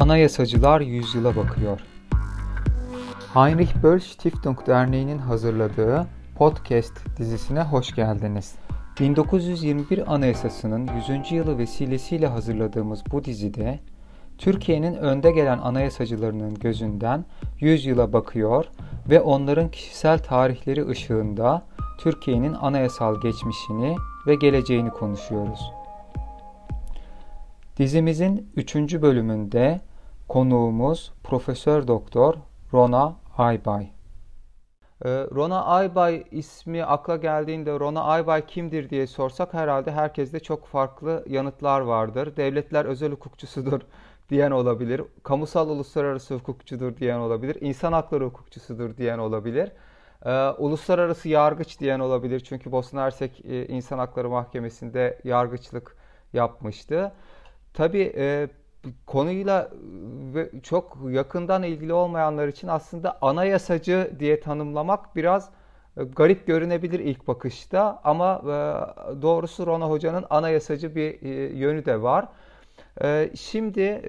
Anayasacılar Yüzyıla Bakıyor. Heinrich Böll Stiftung Derneği'nin hazırladığı podcast dizisine hoş geldiniz. 1921 Anayasası'nın 100. yılı vesilesiyle hazırladığımız bu dizide Türkiye'nin önde gelen anayasacılarının gözünden 100 yıla bakıyor ve onların kişisel tarihleri ışığında Türkiye'nin anayasal geçmişini ve geleceğini konuşuyoruz. Dizimizin 3. bölümünde konuğumuz Profesör Doktor Rona Aybay. Ee, Rona Aybay ismi akla geldiğinde Rona Aybay kimdir diye sorsak herhalde herkeste çok farklı yanıtlar vardır. Devletler özel hukukçusudur diyen olabilir. Kamusal uluslararası hukukçudur diyen olabilir. İnsan hakları hukukçusudur diyen olabilir. Ee, uluslararası yargıç diyen olabilir. Çünkü Bosna Hersek e, İnsan Hakları Mahkemesi'nde yargıçlık yapmıştı. Tabii e, konuyla ve çok yakından ilgili olmayanlar için aslında anayasacı diye tanımlamak biraz e, garip görünebilir ilk bakışta ama e, doğrusu Rona Hoca'nın anayasacı bir yönü de var. Şimdi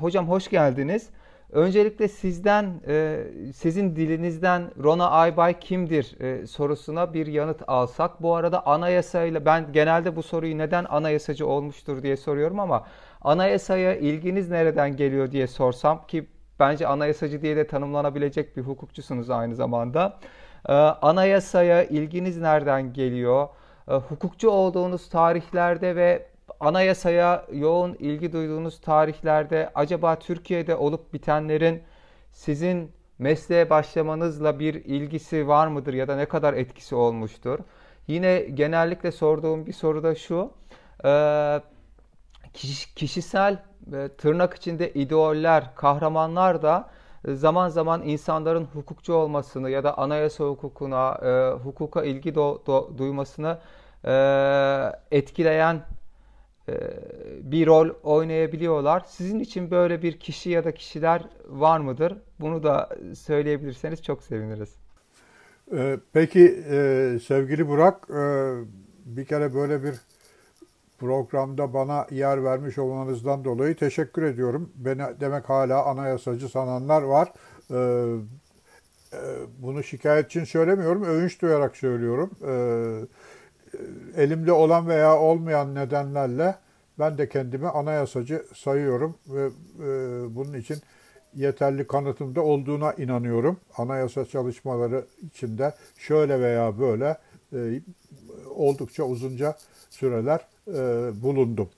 hocam hoş geldiniz. Öncelikle sizden, sizin dilinizden Rona Aybay kimdir sorusuna bir yanıt alsak. Bu arada anayasayla, ben genelde bu soruyu neden anayasacı olmuştur diye soruyorum ama anayasaya ilginiz nereden geliyor diye sorsam ki bence anayasacı diye de tanımlanabilecek bir hukukçusunuz aynı zamanda. Anayasaya ilginiz nereden geliyor? Hukukçu olduğunuz tarihlerde ve anayasaya yoğun ilgi duyduğunuz tarihlerde acaba Türkiye'de olup bitenlerin sizin mesleğe başlamanızla bir ilgisi var mıdır ya da ne kadar etkisi olmuştur? Yine genellikle sorduğum bir soru da şu. E, kişisel e, tırnak içinde ideoller, kahramanlar da zaman zaman insanların hukukçu olmasını ya da anayasa hukukuna, e, hukuka ilgi do, do, duymasını etkileyen e, bir rol oynayabiliyorlar. Sizin için böyle bir kişi ya da kişiler var mıdır? Bunu da söyleyebilirseniz çok seviniriz. E, peki e, sevgili Burak, bir kere böyle bir programda bana yer vermiş olmanızdan dolayı teşekkür ediyorum. Beni demek hala anayasacı sananlar var. Bunu şikayet için söylemiyorum, övünç duyarak söylüyorum elimde olan veya olmayan nedenlerle ben de kendimi anayasacı sayıyorum ve e, bunun için yeterli kanıtım da olduğuna inanıyorum. Anayasa çalışmaları içinde şöyle veya böyle e, oldukça uzunca süreler e, bulundum.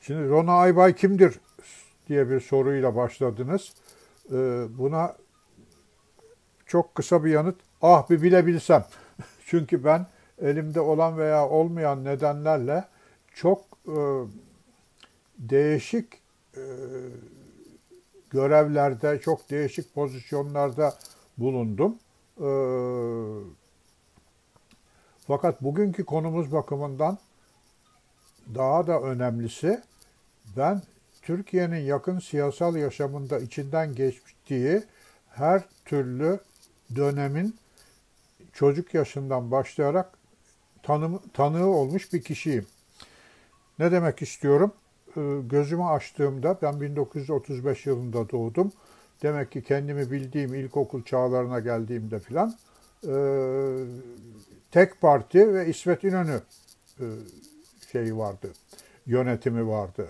Şimdi Rona Aybay kimdir diye bir soruyla başladınız. E, buna çok kısa bir yanıt. Ah bir bilebilsem. Çünkü ben elimde olan veya olmayan nedenlerle çok e, değişik e, görevlerde, çok değişik pozisyonlarda bulundum. E, fakat bugünkü konumuz bakımından daha da önemlisi ben Türkiye'nin yakın siyasal yaşamında içinden geçtiği her türlü dönemin çocuk yaşından başlayarak tanım, tanığı olmuş bir kişiyim. Ne demek istiyorum? Ee, gözümü açtığımda ben 1935 yılında doğdum. Demek ki kendimi bildiğim ilkokul çağlarına geldiğimde filan tek parti ve İsmet İnönü e, şeyi vardı, yönetimi vardı.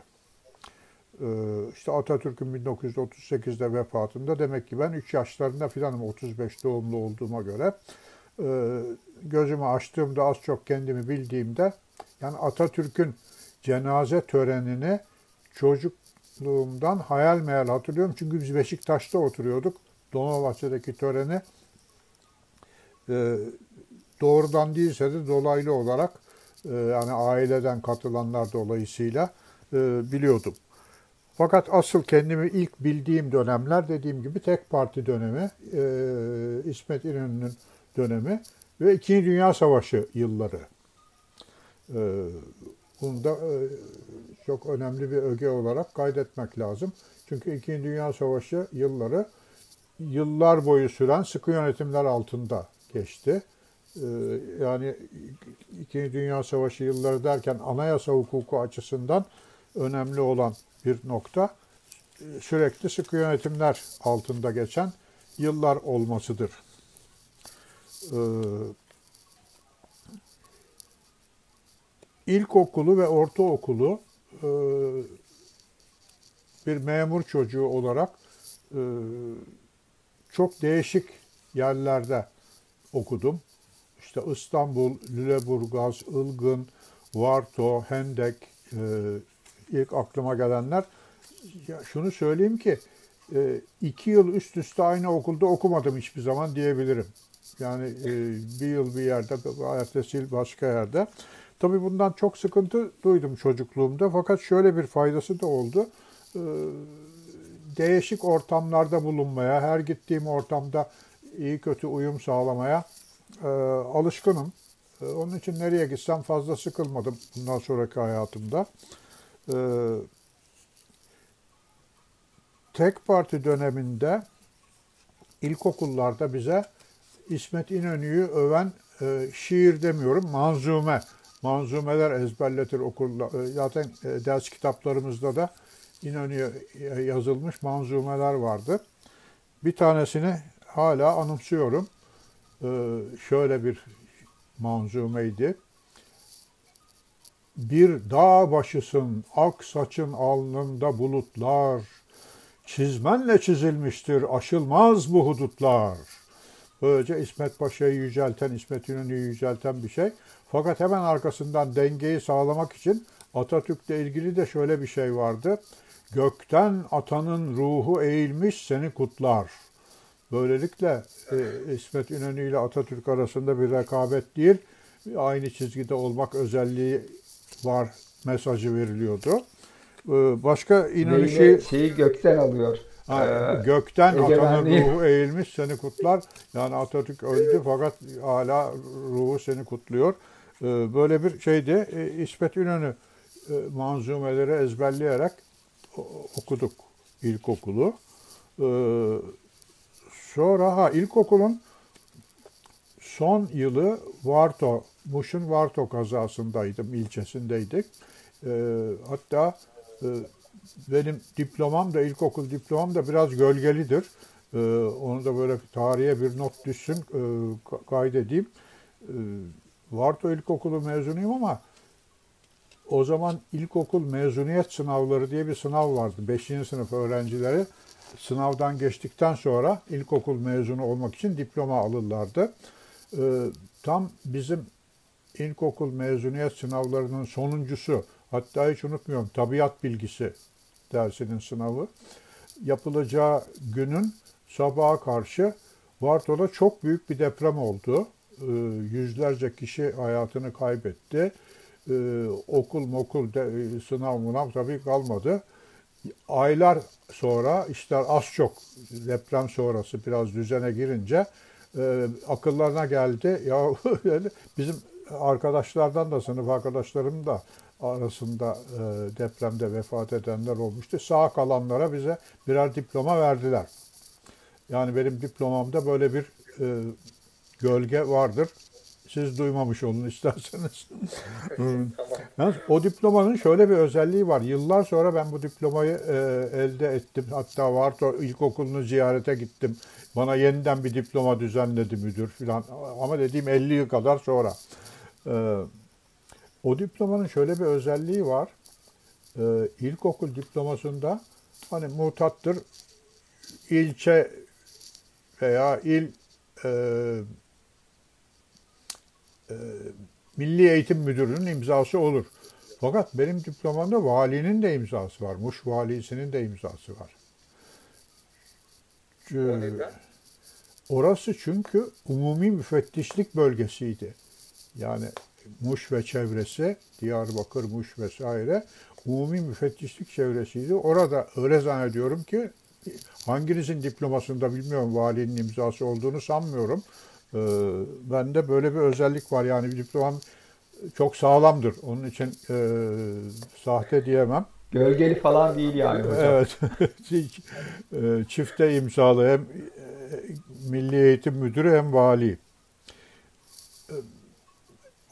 E, işte Atatürk'ün 1938'de vefatında demek ki ben 3 yaşlarında filanım 35 doğumlu olduğuma göre gözümü açtığımda az çok kendimi bildiğimde yani Atatürk'ün cenaze törenini çocukluğumdan hayal meyal hatırlıyorum. Çünkü biz Beşiktaş'ta oturuyorduk. Dolmabahçe'deki töreni e, doğrudan değilse de dolaylı olarak e, yani aileden katılanlar dolayısıyla e, biliyordum. Fakat asıl kendimi ilk bildiğim dönemler dediğim gibi tek parti dönemi, e, İsmet İnönü'nün dönemi ve İkinci Dünya Savaşı yılları. Ee, bunu da e, çok önemli bir öge olarak kaydetmek lazım. Çünkü İkinci Dünya Savaşı yılları yıllar boyu süren sıkı yönetimler altında geçti. Ee, yani İkinci Dünya Savaşı yılları derken anayasa hukuku açısından önemli olan bir nokta. sürekli sıkı yönetimler altında geçen yıllar olmasıdır. Ee, ilkokulu ve ortaokulu e, bir memur çocuğu olarak e, çok değişik yerlerde okudum. İşte İstanbul, Lüleburgaz, Ilgın, Varto, Hendek e, ilk aklıma gelenler. Ya şunu söyleyeyim ki e, iki yıl üst üste aynı okulda okumadım hiçbir zaman diyebilirim. Yani e, bir yıl bir yerde, ertesi yıl başka yerde. Tabii bundan çok sıkıntı duydum çocukluğumda fakat şöyle bir faydası da oldu. E, değişik ortamlarda bulunmaya, her gittiğim ortamda iyi kötü uyum sağlamaya e, alışkınım. E, onun için nereye gitsem fazla sıkılmadım bundan sonraki hayatımda. E, tek parti döneminde ilkokullarda bize İsmet İnönü'yü öven e, şiir demiyorum, manzume. Manzumeler ezberletir okulda. E, zaten e, ders kitaplarımızda da İnönü'ye yazılmış manzumeler vardı. Bir tanesini hala anımsıyorum. Ee, şöyle bir manzumeydi. Bir dağ başısın, ak saçın alnında bulutlar, çizmenle çizilmiştir, aşılmaz bu hudutlar. Böylece İsmet Paşa'yı yücelten, İsmet İnönü'yü yücelten bir şey. Fakat hemen arkasından dengeyi sağlamak için Atatürk'le ilgili de şöyle bir şey vardı. Gökten atanın ruhu eğilmiş seni kutlar. Böylelikle e, İsmet İnönü ile Atatürk arasında bir rekabet değil, aynı çizgide olmak özelliği var mesajı veriliyordu. E, başka İnönü şey, şeyi gökten alıyor. Ha, ee, gökten atanın ruhu eğilmiş seni kutlar. Yani Atatürk öldü fakat hala ruhu seni kutluyor. Ee, böyle bir şeydi. E, İsmet İnönü e, manzumeleri ezberleyerek okuduk ilkokulu. Ee, sonra ha ilkokulun son yılı Varto, Muş'un Varto kazasındaydım, ilçesindeydik. Ee, hatta e, benim diplomam da, ilkokul diplomam da biraz gölgelidir. Ee, onu da böyle tarihe bir not düşsün, e, kaydedeyim. Ee, Varto İlkokulu mezunuyum ama o zaman ilkokul mezuniyet sınavları diye bir sınav vardı. Beşinci sınıf öğrencileri sınavdan geçtikten sonra ilkokul mezunu olmak için diploma alırlardı. Ee, tam bizim ilkokul mezuniyet sınavlarının sonuncusu, hatta hiç unutmuyorum tabiat bilgisi dersinin sınavı yapılacağı günün sabaha karşı Varto'da çok büyük bir deprem oldu. Ee, yüzlerce kişi hayatını kaybetti e, okul mokul de, e, sınav mınav tabii kalmadı. Aylar sonra işler az çok deprem sonrası biraz düzene girince e, akıllarına geldi. Ya bizim arkadaşlardan da sınıf arkadaşlarım da arasında e, depremde vefat edenler olmuştu. Sağ kalanlara bize birer diploma verdiler. Yani benim diplomamda böyle bir e, gölge vardır. Siz duymamış olun isterseniz. Yalnız o diplomanın şöyle bir özelliği var. Yıllar sonra ben bu diplomayı e, elde ettim. Hatta Varto ilkokulunu ziyarete gittim. Bana yeniden bir diploma düzenledi müdür filan. Ama dediğim 50 yıl kadar sonra. E, o diplomanın şöyle bir özelliği var. E, ilkokul diplomasında hani mutattır ilçe veya il e, e, Milli Eğitim Müdürü'nün imzası olur. Fakat benim diplomamda valinin de imzası var. Muş valisinin de imzası var. Orası çünkü umumi müfettişlik bölgesiydi. Yani Muş ve çevresi, Diyarbakır, Muş vesaire umumi müfettişlik çevresiydi. Orada öyle zannediyorum ki hanginizin diplomasında bilmiyorum valinin imzası olduğunu sanmıyorum. Ee, bende böyle bir özellik var yani bir diplomam çok sağlamdır. Onun için e, sahte diyemem. Gölgeli falan değil yani hocam. Evet. E, çifte imzalı hem e, Milli Eğitim Müdürü hem vali. E,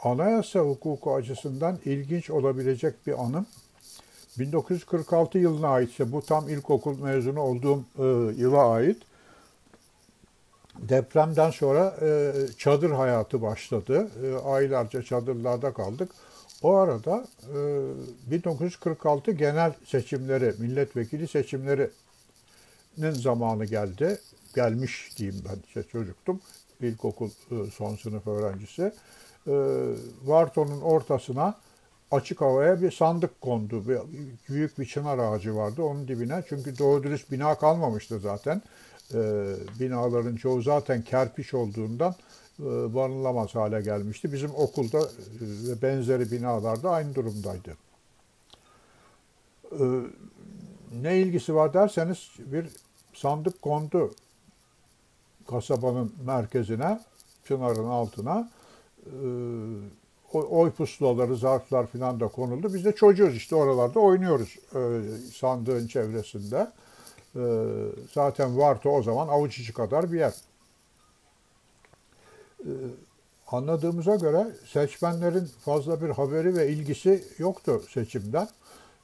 anayasa hukuku açısından ilginç olabilecek bir anım. 1946 yılına aitse bu tam ilkokul mezunu olduğum e, yıla ait. Depremden sonra e, çadır hayatı başladı. E, aylarca çadırlarda kaldık. O arada e, 1946 genel seçimleri, milletvekili seçimlerinin zamanı geldi. Gelmiş diyeyim ben işte çocuktum. İlkokul e, son sınıf öğrencisi. E, Varton'un ortasına açık havaya bir sandık kondu. Bir, büyük bir çınar ağacı vardı onun dibine. Çünkü doğru dürüst bina kalmamıştı zaten. E, binaların çoğu zaten kerpiç olduğundan e, barınılamaz hale gelmişti. Bizim okulda e, ve benzeri binalarda aynı durumdaydı. E, ne ilgisi var derseniz bir sandık kondu kasabanın merkezine, çınarın altına. Oy pusulaları, zarflar falan da konuldu. Biz de çocuğuz işte oralarda oynuyoruz sandığın çevresinde. Zaten vardı o zaman avuç içi kadar bir yer. Ee, anladığımıza göre seçmenlerin fazla bir haberi ve ilgisi yoktu seçimden.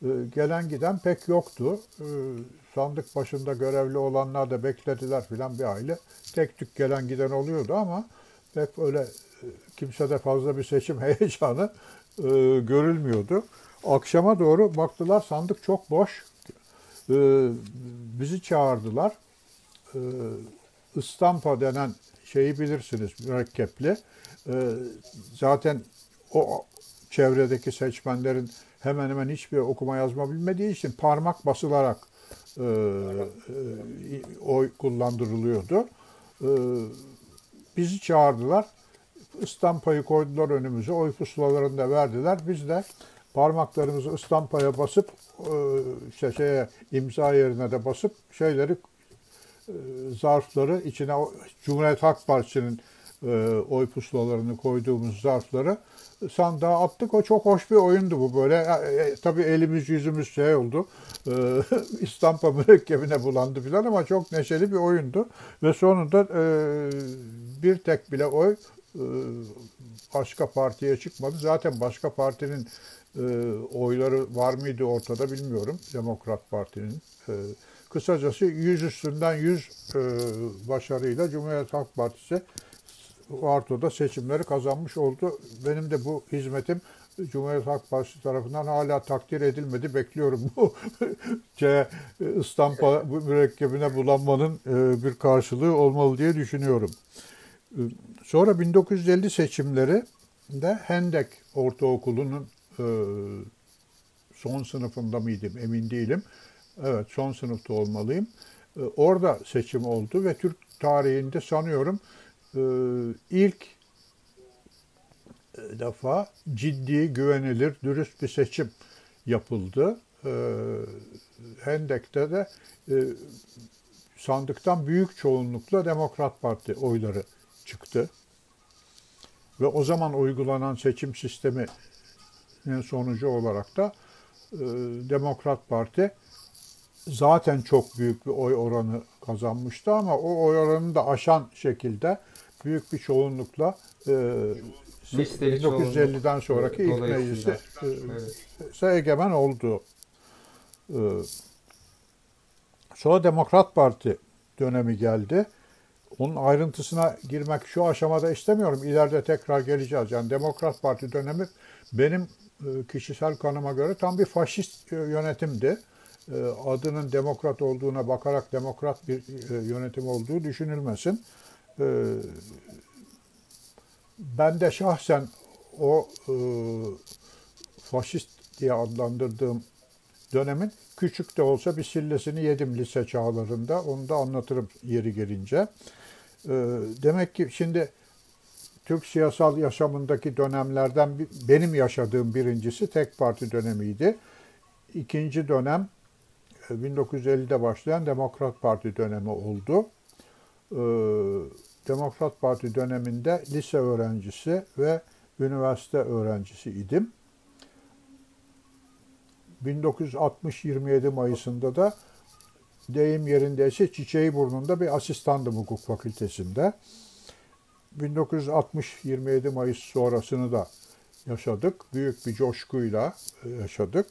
Ee, gelen giden pek yoktu. Ee, sandık başında görevli olanlar da beklediler filan bir aile. Tek tük gelen giden oluyordu ama pek öyle e, kimsede fazla bir seçim heyecanı e, görülmüyordu. Akşama doğru baktılar sandık çok boş. Bizi çağırdılar. İstampa denen şeyi bilirsiniz mürekkepli. Ee, zaten o çevredeki seçmenlerin hemen hemen hiçbir okuma yazma bilmediği için parmak basılarak e, e, oy kullandırılıyordu. E, bizi çağırdılar. İstampayı koydular önümüze. Oy pusulalarını da verdiler. Biz de parmaklarımızı istampaya basıp işte şeye, imza yerine de basıp şeyleri e, zarfları içine Cumhuriyet Halk Partisi'nin e, oy pusulalarını koyduğumuz zarfları sandığa attık. O çok hoş bir oyundu bu böyle. E, tabii elimiz yüzümüz şey oldu. E, İstampa mürekkebine bulandı filan ama çok neşeli bir oyundu. Ve sonunda bir tek bile oy başka partiye çıkmadı. Zaten başka partinin e, oyları var mıydı ortada bilmiyorum. Demokrat Parti'nin. E, Kısacası 100 üstünden 100 e, başarıyla Cumhuriyet Halk Partisi Arto'da seçimleri kazanmış oldu. Benim de bu hizmetim Cumhuriyet Halk Partisi tarafından hala takdir edilmedi. Bekliyorum bu C, İstampa mürekkebine bulanmanın e, bir karşılığı olmalı diye düşünüyorum. E, sonra 1950 seçimleri de Hendek Ortaokulu'nun e, son sınıfında mıydım emin değilim. Evet son sınıfta olmalıyım. Ee, orada seçim oldu ve Türk tarihinde sanıyorum e, ilk e, defa ciddi, güvenilir, dürüst bir seçim yapıldı. Ee, Hendek'te de e, sandıktan büyük çoğunlukla Demokrat Parti oyları çıktı. Ve o zaman uygulanan seçim sistemi sonucu olarak da Demokrat Parti zaten çok büyük bir oy oranı kazanmıştı ama o oy oranını da aşan şekilde büyük bir çoğunlukla e, 1950'den sonraki ilk mecliste e, evet. egemen oldu. E, sonra Demokrat Parti dönemi geldi. Onun ayrıntısına girmek şu aşamada istemiyorum. İleride tekrar geleceğiz. Yani Demokrat Parti dönemi benim e, kişisel kanıma göre tam bir faşist e, yönetimdi. E, adının demokrat olduğuna bakarak demokrat bir e, yönetim olduğu düşünülmesin. E, ben de şahsen o faşist diye adlandırdığım dönemin küçük de olsa bir sillesini yedim lise çağlarında. Onu da anlatırım yeri gelince. Demek ki şimdi Türk siyasal yaşamındaki dönemlerden benim yaşadığım birincisi tek parti dönemiydi. İkinci dönem 1950'de başlayan Demokrat Parti dönemi oldu. Ee, Demokrat Parti döneminde lise öğrencisi ve üniversite öğrencisi idim. 1960-27 Mayıs'ında da deyim yerindeyse çiçeği burnunda bir asistandım hukuk fakültesinde. 1960-27 Mayıs sonrasını da yaşadık. Büyük bir coşkuyla yaşadık.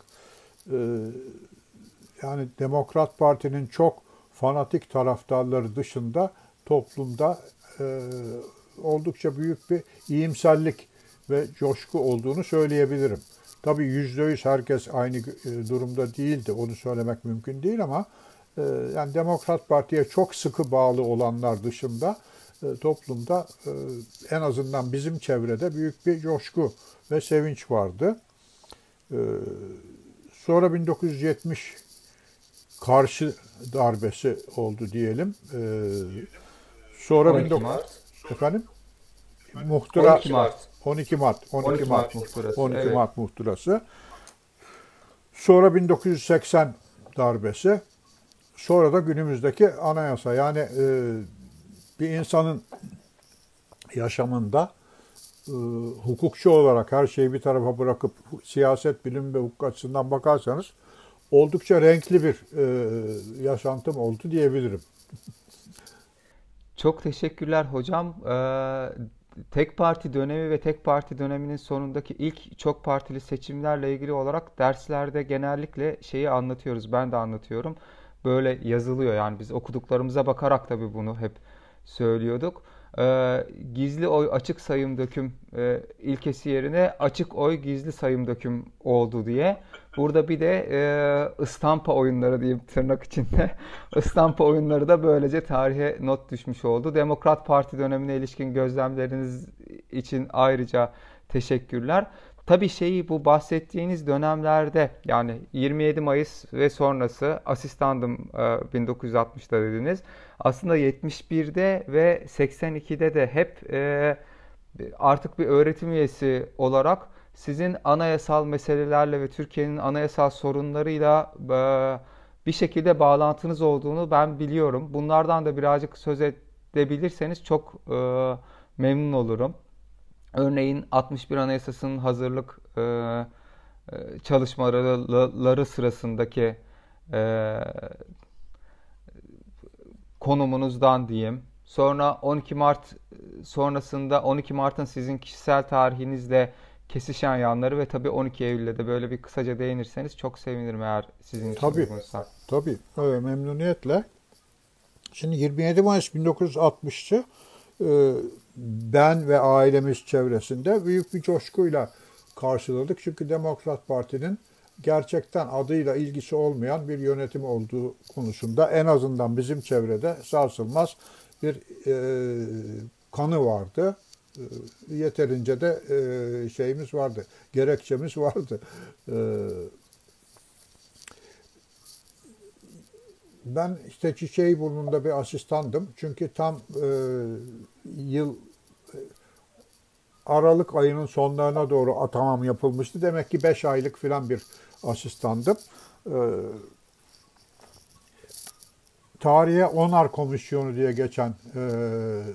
yani Demokrat Parti'nin çok fanatik taraftarları dışında toplumda oldukça büyük bir iyimserlik ve coşku olduğunu söyleyebilirim. Tabii yüzde yüz herkes aynı durumda değildi. Onu söylemek mümkün değil ama yani Demokrat Parti'ye çok sıkı bağlı olanlar dışında e, toplumda e, en azından bizim çevrede büyük bir coşku ve sevinç vardı. E, sonra 1970 karşı darbesi oldu diyelim. Sonra 12 19... Mart. Efendim? Muhtıra 12 Mart. 12 Mart. 12, 12 Mart, Mart muhtırası. 12 evet. Mart muhtırası. Sonra 1980 darbesi. Sonra da günümüzdeki anayasa. Yani e, bir insanın yaşamında e, hukukçu olarak her şeyi bir tarafa bırakıp siyaset, bilim ve hukuk açısından bakarsanız oldukça renkli bir e, yaşantım oldu diyebilirim. Çok teşekkürler hocam. Ee, tek parti dönemi ve tek parti döneminin sonundaki ilk çok partili seçimlerle ilgili olarak derslerde genellikle şeyi anlatıyoruz. Ben de anlatıyorum. Böyle yazılıyor yani biz okuduklarımıza bakarak tabii bunu hep söylüyorduk. E, gizli oy açık sayım döküm e, ilkesi yerine açık oy gizli sayım döküm oldu diye. Burada bir de e, ıstampa oyunları diyeyim tırnak içinde. ıstampa oyunları da böylece tarihe not düşmüş oldu. Demokrat Parti dönemine ilişkin gözlemleriniz için ayrıca teşekkürler. Tabii şeyi bu bahsettiğiniz dönemlerde yani 27 Mayıs ve sonrası asistandım 1960'da e, dediniz. Aslında 71'de ve 82'de de hep e, artık bir öğretim üyesi olarak sizin anayasal meselelerle ve Türkiye'nin anayasal sorunlarıyla e, bir şekilde bağlantınız olduğunu ben biliyorum. Bunlardan da birazcık söz edebilirseniz çok memnun olurum. Örneğin 61 Anayasası'nın hazırlık e, e, çalışmaları sırasındaki e, konumunuzdan diyeyim. Sonra 12 Mart sonrasında 12 Mart'ın sizin kişisel tarihinizle kesişen yanları ve tabii 12 Eylül'de de böyle bir kısaca değinirseniz çok sevinirim eğer sizin için tabii, uygunsa. Tabii, evet, memnuniyetle. Şimdi 27 Mayıs 1960'ı ben ve ailemiz çevresinde büyük bir coşkuyla karşıladık. Çünkü Demokrat Parti'nin gerçekten adıyla ilgisi olmayan bir yönetim olduğu konusunda en azından bizim çevrede sarsılmaz bir e, kanı vardı. E, yeterince de e, şeyimiz vardı, gerekçemiz vardı. E, ben işte Çiçeği burnunda bir asistandım. Çünkü tam e, yıl Aralık ayının sonlarına doğru atamam yapılmıştı. Demek ki 5 aylık falan bir asistandım. Ee, tarihe Onar Komisyonu diye geçen e,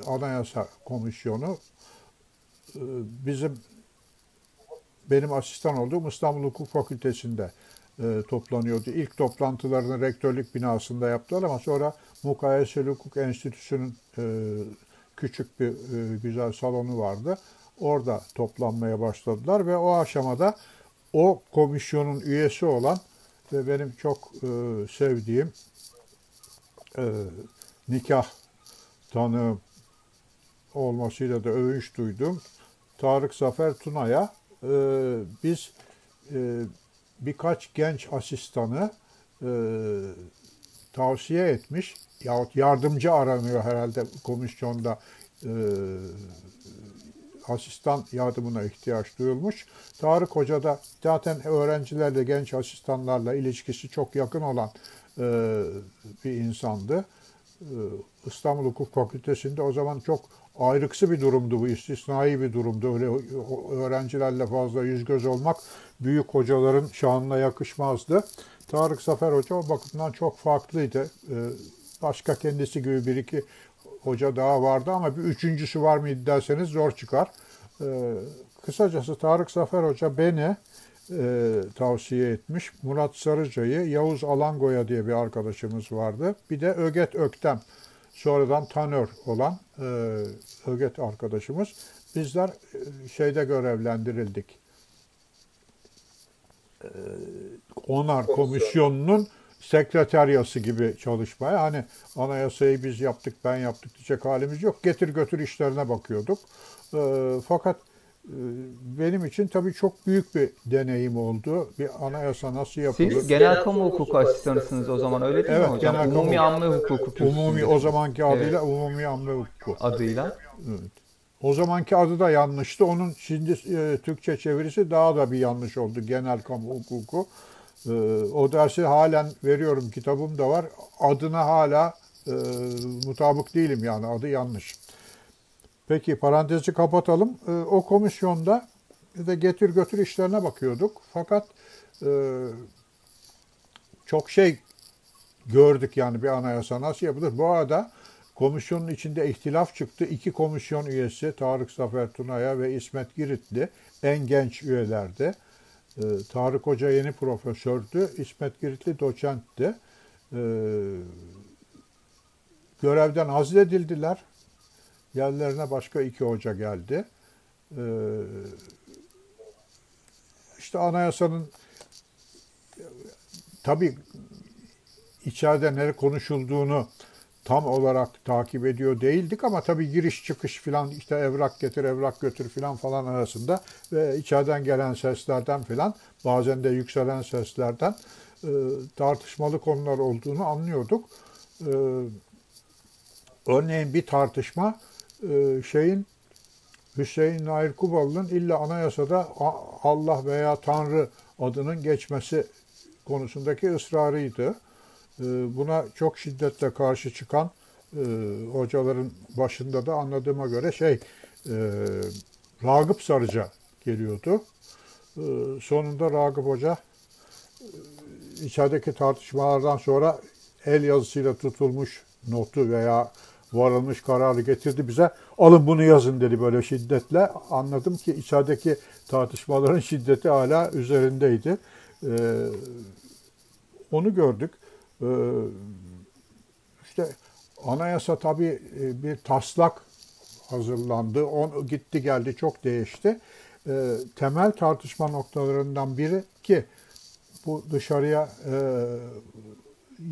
Anayasa Komisyonu e, bizim benim asistan olduğum İstanbul Hukuk Fakültesi'nde e, toplanıyordu. İlk toplantılarını rektörlük binasında yaptılar ama sonra Mukayeseli Hukuk Enstitüsü'nün e, küçük bir e, güzel salonu vardı. Orada toplanmaya başladılar ve o aşamada o komisyonun üyesi olan ve benim çok e, sevdiğim e, nikah tanığım olmasıyla da övünç duydum. Tarık Zafer Tuna'ya biz birkaç genç asistanı tavsiye etmiş yahut yardımcı aranıyor herhalde komisyonda e, asistan yardımına ihtiyaç duyulmuş. Tarık Hoca da zaten öğrencilerle, genç asistanlarla ilişkisi çok yakın olan e, bir insandı. E, İstanbul Hukuk Fakültesi'nde o zaman çok ayrıksı bir durumdu bu, istisnai bir durumdu. Öyle öğrencilerle fazla yüz göz olmak büyük hocaların şanına yakışmazdı. Tarık Zafer Hoca o bakımdan çok farklıydı. E, başka kendisi gibi bir iki hoca daha vardı ama bir üçüncüsü var mı derseniz zor çıkar. Ee, kısacası Tarık Zafer Hoca beni e, tavsiye etmiş. Murat Sarıca'yı, Yavuz Alangoya diye bir arkadaşımız vardı. Bir de Öget Öktem, sonradan tanör olan e, Öget arkadaşımız. Bizler e, şeyde görevlendirildik. Onar komisyonunun sekreteryası gibi çalışmaya. Hani anayasayı biz yaptık, ben yaptık diyecek halimiz yok. Getir götür işlerine bakıyorduk. E, fakat e, benim için tabii çok büyük bir deneyim oldu. Bir anayasa nasıl yapılır? Siz genel kamu hukuku asistanısınız o zaman öyle değil evet, mi hocam? Genel umumi kamu, amme hukuku. Umumi o zamanki adıyla evet. umumi amme hukuku. Adıyla. Evet. O zamanki adı da yanlıştı. Onun şimdi e, Türkçe çevirisi daha da bir yanlış oldu. Genel kamu hukuku. E, o dersi halen veriyorum. Kitabım da var. Adına hala e, mutabık değilim yani. Adı yanlış. Peki parantezi kapatalım. E, o komisyonda de getir götür işlerine bakıyorduk. Fakat e, çok şey gördük yani bir anayasa nasıl yapılır. Bu arada Komisyonun içinde ihtilaf çıktı. İki komisyon üyesi Tarık Zafer Tuna'ya ve İsmet Giritli en genç üyelerdi. Ee, Tarık Hoca yeni profesördü. İsmet Giritli doçentti. Ee, görevden azledildiler. Yerlerine başka iki hoca geldi. Ee, işte anayasanın tabii içeride ne konuşulduğunu tam olarak takip ediyor değildik ama tabii giriş çıkış filan işte evrak getir evrak götür filan falan arasında ve içeriden gelen seslerden filan bazen de yükselen seslerden e, tartışmalı konular olduğunu anlıyorduk. E, örneğin bir tartışma e, şeyin Hüseyin Nair Kubalı'nın illa anayasada Allah veya Tanrı adının geçmesi konusundaki ısrarıydı. Ee, buna çok şiddetle karşı çıkan e, hocaların başında da anladığıma göre şey e, Ragıp Sarıca geliyordu. E, sonunda Ragıp Hoca e, içerideki tartışmalardan sonra el yazısıyla tutulmuş notu veya varılmış kararı getirdi bize. Alın bunu yazın dedi böyle şiddetle. Anladım ki içerideki tartışmaların şiddeti hala üzerindeydi. Ee, onu gördük. Ee, işte anayasa tabii e, bir taslak hazırlandı. On gitti geldi çok değişti. Ee, temel tartışma noktalarından biri ki bu dışarıya e,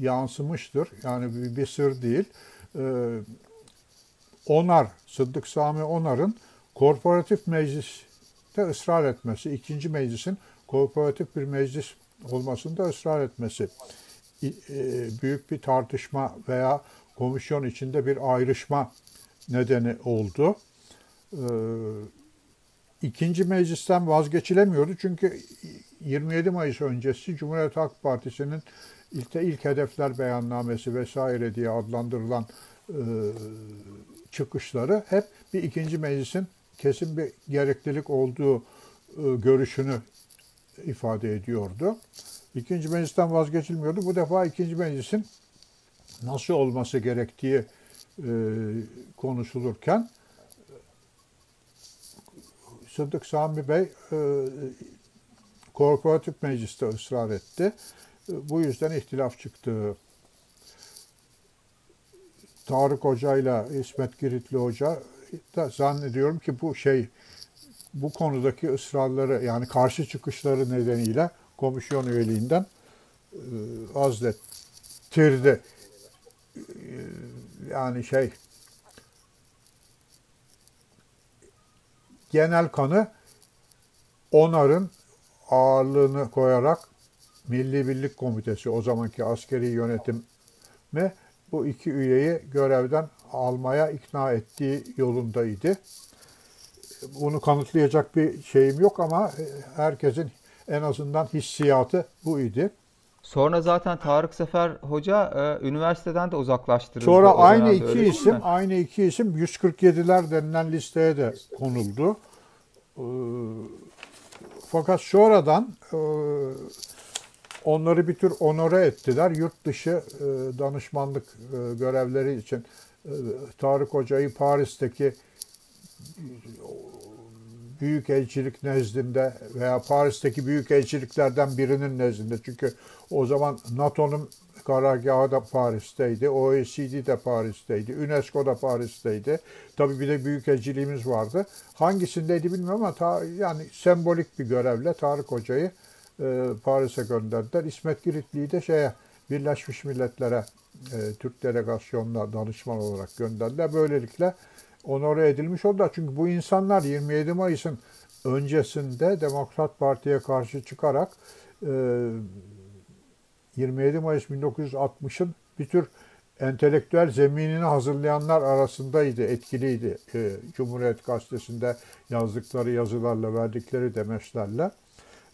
yansımıştır. Yani bir, bir sır değil. Ee, Onar, Sıddık Sami Onar'ın korporatif mecliste ısrar etmesi, ikinci meclisin korporatif bir meclis olmasında ısrar etmesi. E, büyük bir tartışma veya komisyon içinde bir ayrışma nedeni oldu. E, ikinci meclisten vazgeçilemiyordu çünkü 27 Mayıs öncesi Cumhuriyet Halk Partisi'nin ilk, ilk hedefler beyannamesi vesaire diye adlandırılan e, çıkışları hep bir ikinci meclisin kesin bir gereklilik olduğu görüşünü ifade ediyordu. İkinci meclisten vazgeçilmiyordu. Bu defa ikinci meclisin nasıl olması gerektiği e, konuşulurken Sıddık Sami Bey e, korporatif mecliste ısrar etti. E, bu yüzden ihtilaf çıktı. Tarık Hoca ile İsmet Giritli Hoca da zannediyorum ki bu şey bu konudaki ısrarları yani karşı çıkışları nedeniyle komisyon üyeliğinden e, azlettirdi. E, yani şey genel kanı onarın ağırlığını koyarak Milli Birlik Komitesi o zamanki askeri yönetim mi bu iki üyeyi görevden almaya ikna ettiği yolundaydı. Bunu kanıtlayacak bir şeyim yok ama herkesin en azından hissiyatı bu idi. Sonra zaten Tarık Sefer Hoca e, üniversiteden de uzaklaştırıldı. Sonra aynı iki isim, mi? aynı iki isim 147'ler denilen listeye de konuldu. E, fakat sonradan e, onları bir tür onore ettiler. Yurt dışı e, danışmanlık e, görevleri için e, Tarık Hoca'yı Paris'teki büyük elçilik nezdinde veya Paris'teki büyük elçiliklerden birinin nezdinde. Çünkü o zaman NATO'nun karargahı da Paris'teydi, OECD de Paris'teydi, UNESCO da Paris'teydi. Tabii bir de büyük elçiliğimiz vardı. Hangisindeydi bilmiyorum ama ta, yani sembolik bir görevle Tarık Hoca'yı e, Paris'e gönderdiler. İsmet Giritli'yi de şeye Birleşmiş Milletler'e e, Türk delegasyonuna danışman olarak gönderdiler. Böylelikle onore edilmiş oldular. Çünkü bu insanlar 27 Mayıs'ın öncesinde Demokrat Parti'ye karşı çıkarak e, 27 Mayıs 1960'ın bir tür entelektüel zeminini hazırlayanlar arasındaydı, etkiliydi. E, Cumhuriyet Gazetesi'nde yazdıkları yazılarla, verdikleri demeçlerle.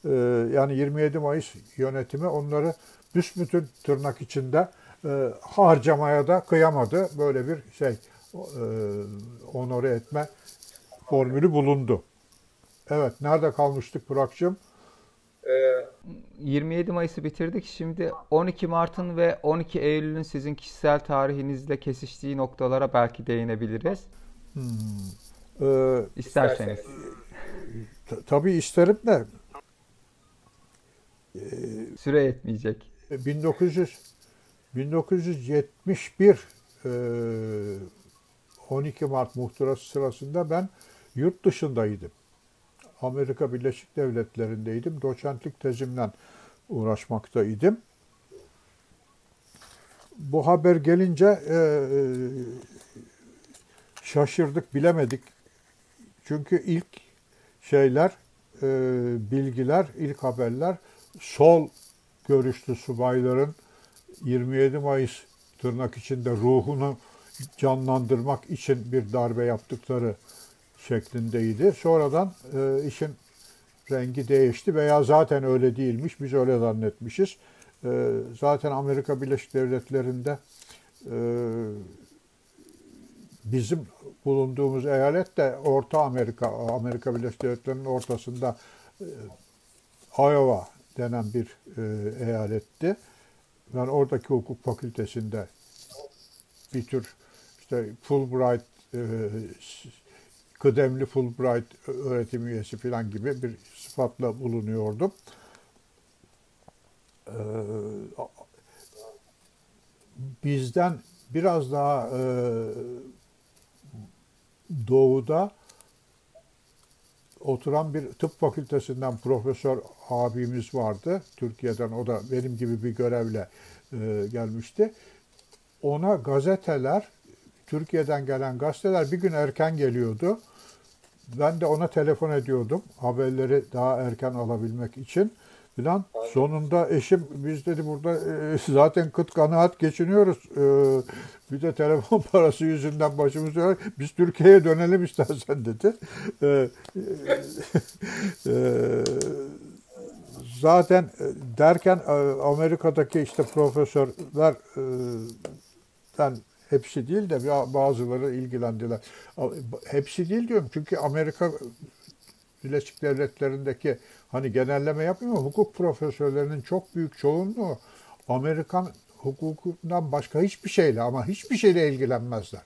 E, yani 27 Mayıs yönetimi onları büsbütün tırnak içinde e, harcamaya da kıyamadı. Böyle bir şey e, onore etme formülü bulundu. Evet, nerede kalmıştık Burak'cığım? 27 Mayıs'ı bitirdik. Şimdi 12 Mart'ın ve 12 Eylül'ün sizin kişisel tarihinizle kesiştiği noktalara belki değinebiliriz. Hmm. Ee, İsterseniz. tabii isterim de. Süre yetmeyecek. 1900 1971 12 Mart muhtırası sırasında ben yurt dışındaydım. Amerika Birleşik Devletleri'ndeydim. Doçentlik tezimle uğraşmaktaydım. Bu haber gelince e, e, şaşırdık, bilemedik. Çünkü ilk şeyler, e, bilgiler, ilk haberler sol görüşlü subayların 27 Mayıs tırnak içinde ruhunu canlandırmak için bir darbe yaptıkları şeklindeydi. Sonradan e, işin rengi değişti veya zaten öyle değilmiş. Biz öyle zannetmişiz. E, zaten Amerika Birleşik Devletleri'nde e, bizim bulunduğumuz eyalet de Orta Amerika, Amerika Birleşik Devletleri'nin ortasında e, Iowa denen bir e, eyaletti. Ben oradaki hukuk fakültesinde bir tür işte Fulbright e, kıdemli Fulbright öğretim üyesi falan gibi bir sıfatla bulunuyordum. Ee, bizden biraz daha e, doğuda oturan bir tıp fakültesinden profesör abimiz vardı. Türkiye'den o da benim gibi bir görevle e, gelmişti. Ona gazeteler Türkiye'den gelen gazeteler bir gün erken geliyordu. Ben de ona telefon ediyordum haberleri daha erken alabilmek için filan. Sonunda eşim biz dedi burada e, zaten kıt kanaat geçiniyoruz. E, bir de telefon parası yüzünden başımız var. Biz Türkiye'ye dönelim istersen dedi. E, e, zaten e, derken e, Amerika'daki işte profesörler e, Hepsi değil de bazıları ilgilendiler. Hepsi değil diyorum çünkü Amerika Birleşik Devletleri'ndeki hani genelleme yapmıyor hukuk profesörlerinin çok büyük çoğunluğu Amerikan hukukundan başka hiçbir şeyle ama hiçbir şeyle ilgilenmezler.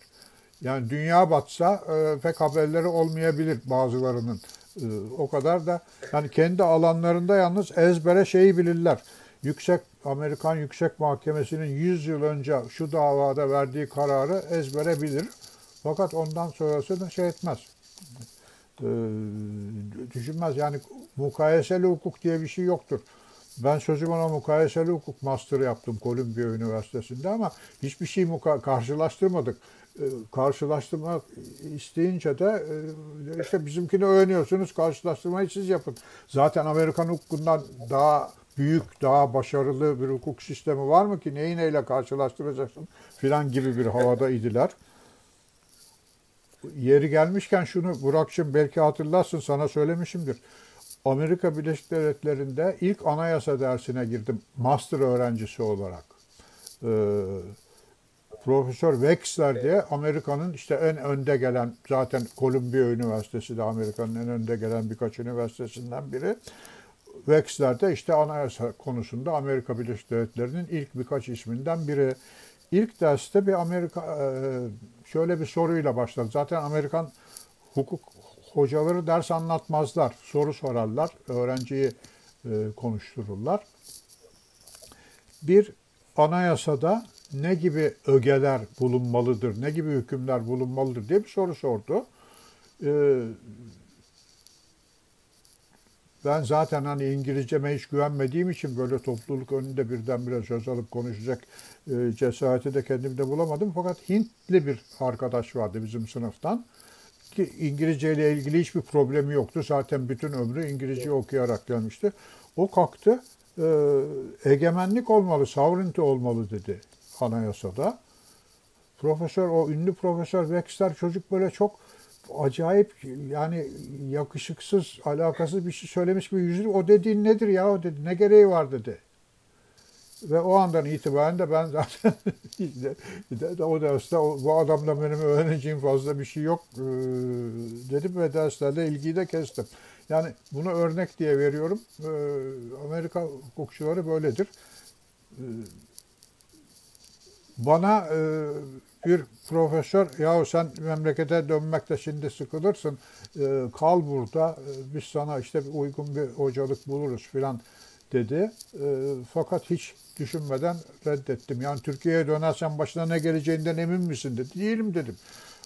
Yani dünya batsa e, pek haberleri olmayabilir bazılarının. E, o kadar da yani kendi alanlarında yalnız ezbere şeyi bilirler. Yüksek Amerikan Yüksek Mahkemesi'nin 100 yıl önce şu davada verdiği kararı ezbere bilir. Fakat ondan sonrasını şey etmez. Ee, düşünmez. Yani mukayeseli hukuk diye bir şey yoktur. Ben sözüm ona mukayeseli hukuk master yaptım Columbia Üniversitesi'nde ama hiçbir şey karşılaştırmadık. Ee, karşılaştırmak isteyince de e, işte bizimkini öğreniyorsunuz karşılaştırmayı siz yapın. Zaten Amerikan hukukundan daha büyük, daha başarılı bir hukuk sistemi var mı ki neyi neyle karşılaştıracaksın filan gibi bir havada idiler. Yeri gelmişken şunu Burak'cığım belki hatırlarsın sana söylemişimdir. Amerika Birleşik Devletleri'nde ilk anayasa dersine girdim master öğrencisi olarak. Ee, Profesör Wexler diye Amerika'nın işte en önde gelen zaten Columbia Üniversitesi de Amerika'nın en önde gelen birkaç üniversitesinden biri. Wexler işte anayasa konusunda Amerika Birleşik Devletleri'nin ilk birkaç isminden biri. İlk derste bir Amerika e, şöyle bir soruyla başladı. Zaten Amerikan hukuk hocaları ders anlatmazlar. Soru sorarlar. Öğrenciyi e, konuştururlar. Bir anayasada ne gibi ögeler bulunmalıdır, ne gibi hükümler bulunmalıdır diye bir soru sordu. E, Ben zaten hani İngilizceme hiç güvenmediğim için böyle topluluk önünde birdenbire söz alıp konuşacak e, cesareti de kendimde bulamadım. Fakat Hintli bir arkadaş vardı bizim sınıftan ki İngilizce ile ilgili hiçbir problemi yoktu. Zaten bütün ömrü İngilizce okuyarak gelmişti. O kalktı e, egemenlik olmalı, sovereignty olmalı dedi anayasada. Profesör, o ünlü profesör Wexler çocuk böyle çok acayip yani yakışıksız, alakasız bir şey söylemiş gibi yüzü. O dediğin nedir ya o dedi. Ne gereği var dedi. Ve o andan itibaren de ben zaten o derste bu adamla benim öğreneceğim fazla bir şey yok e, dedim ve derslerde ilgiyi de kestim. Yani bunu örnek diye veriyorum. E, Amerika hukukçuları böyledir. E, bana bir profesör yahu sen memlekete dönmekte şimdi sıkılırsın kal burada biz sana işte uygun bir hocalık buluruz filan dedi. fakat hiç düşünmeden reddettim. Yani Türkiye'ye dönersen başına ne geleceğinden emin misin dedi. Değilim dedim.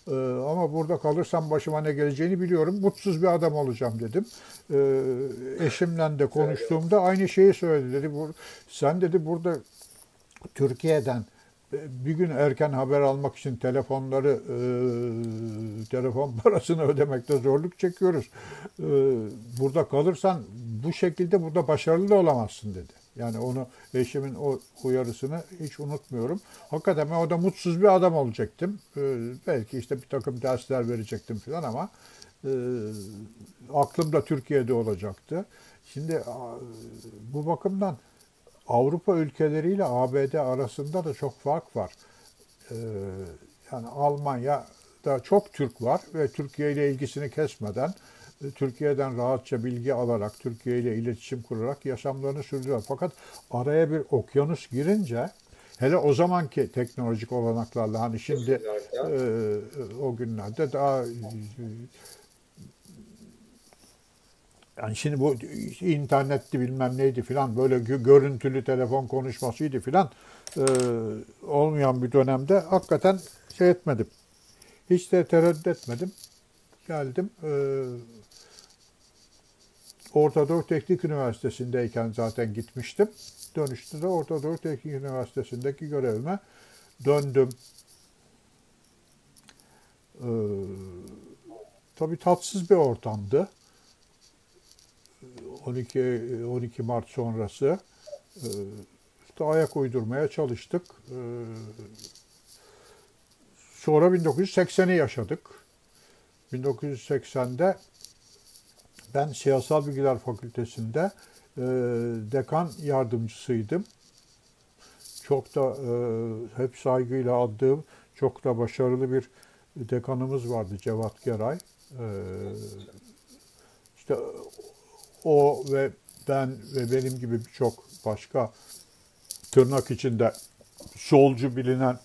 Ee, ama burada kalırsam başıma ne geleceğini biliyorum. Mutsuz bir adam olacağım dedim. Ee, eşimle de konuştuğumda aynı şeyi söyledi. Dedi, sen dedi burada Türkiye'den bir gün erken haber almak için telefonları e, telefon parasını ödemekte zorluk çekiyoruz. E, burada kalırsan bu şekilde burada başarılı olamazsın dedi. Yani onu eşimin o uyarısını hiç unutmuyorum. Hakikaten ben orada mutsuz bir adam olacaktım. Ee, belki işte bir takım dersler verecektim falan ama e, aklım da Türkiye'de olacaktı. Şimdi bu bakımdan Avrupa ülkeleriyle ABD arasında da çok fark var. Ee, yani Almanya'da çok Türk var ve Türkiye ile ilgisini kesmeden Türkiye'den rahatça bilgi alarak, Türkiye ile iletişim kurarak yaşamlarını sürdürüyor. Fakat araya bir okyanus girince hele o zamanki teknolojik olanaklarla hani şimdi e, o günlerde daha yani şimdi bu internetti bilmem neydi filan böyle görüntülü telefon konuşmasıydı filan e, olmayan bir dönemde hakikaten şey etmedim. Hiç de tereddüt etmedim. Geldim. E, Orta Teknik Üniversitesi'ndeyken zaten gitmiştim. Dönüşte de Orta Doğu Teknik Üniversitesi'ndeki görevime döndüm. Ee, tabii tatsız bir ortamdı. 12 12 Mart sonrası ee, işte ayak uydurmaya çalıştık. Ee, sonra 1980'i yaşadık. 1980'de ben Siyasal Bilgiler Fakültesi'nde e, dekan yardımcısıydım. Çok da e, hep saygıyla aldığım, çok da başarılı bir dekanımız vardı Cevat Geray. E, işte o ve ben ve benim gibi birçok başka tırnak içinde solcu bilinen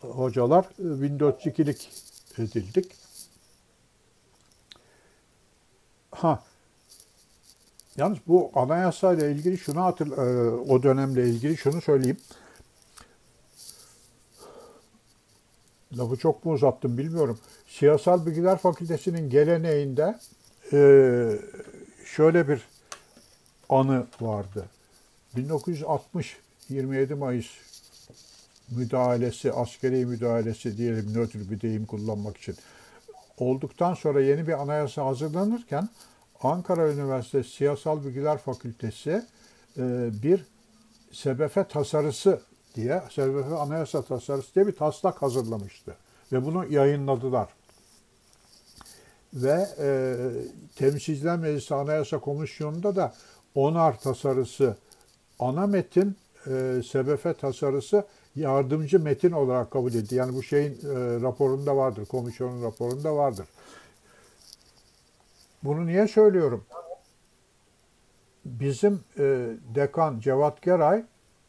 hocalar 1402'lik edildik. Ha. Yalnız bu anayasayla ilgili şunu hatır, e, o dönemle ilgili şunu söyleyeyim. Lafı çok mu uzattım bilmiyorum. Siyasal Bilgiler Fakültesi'nin geleneğinde e, şöyle bir anı vardı. 1960 27 Mayıs müdahalesi, askeri müdahalesi diyelim nötr bir deyim kullanmak için olduktan sonra yeni bir anayasa hazırlanırken Ankara Üniversitesi Siyasal Bilgiler Fakültesi e, bir SBF tasarısı diye, SBF anayasa tasarısı diye bir taslak hazırlamıştı. Ve bunu yayınladılar. Ve e, Temsilciler Meclisi Anayasa Komisyonu'nda da onar tasarısı ana metin, e, SBF tasarısı yardımcı metin olarak kabul edildi. Yani bu şeyin e, raporunda vardır, komisyonun raporunda vardır. Bunu niye söylüyorum? Bizim e, dekan Cevat Geray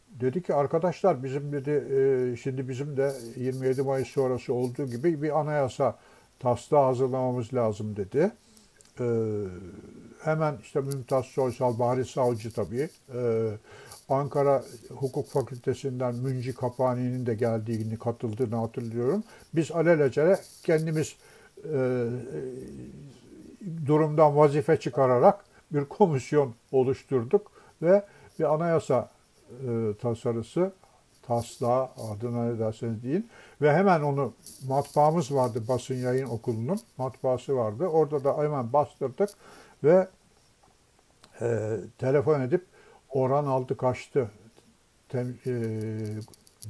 dedi ki arkadaşlar bizim dedi e, şimdi bizim de 27 Mayıs sonrası olduğu gibi bir anayasa taslağı hazırlamamız lazım dedi. E, hemen işte Mümtaz Soysal, Bahri Savcı tabii, e, Ankara Hukuk Fakültesinden Münci Kapani'nin de geldiğini, katıldığını hatırlıyorum. Biz alelacele kendimiz e, durumdan vazife çıkararak bir komisyon oluşturduk ve bir anayasa e, tasarısı taslağı adına ne derseniz deyin ve hemen onu matbaamız vardı basın yayın okulunun matbaası vardı. Orada da hemen bastırdık ve e, telefon edip oran aldı kaçtı. Tem, e,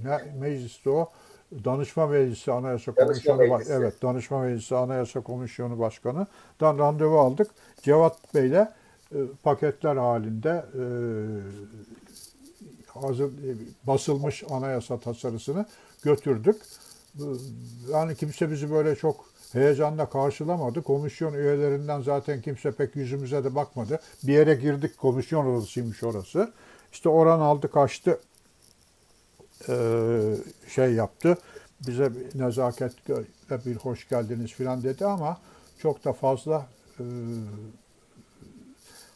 ne, mecliste o Danışma Meclisi Anayasa Danışma Komisyonu Meclisi. evet Danışma Meclisi Anayasa Komisyonu Başkanı'dan randevu aldık. Cevat Bey'le e, paketler halinde e, hazır e, basılmış anayasa tasarısını götürdük. Yani kimse bizi böyle çok heyecanla karşılamadı. Komisyon üyelerinden zaten kimse pek yüzümüze de bakmadı. Bir yere girdik komisyon odasıymış orası. İşte oran aldı kaçtı e, şey yaptı. Bize nezaketle bir hoş geldiniz filan dedi ama çok da fazla e,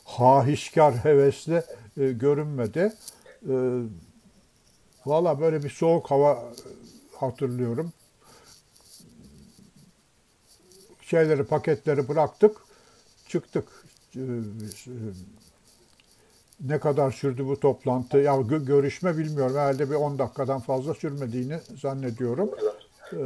hahişkar, hevesli e, görünmedi. E, Valla böyle bir soğuk hava hatırlıyorum. Şeyleri, paketleri bıraktık, çıktık. E, e, ne kadar sürdü bu toplantı? Ya gö- görüşme bilmiyorum. Herhalde bir 10 dakikadan fazla sürmediğini zannediyorum. Ee,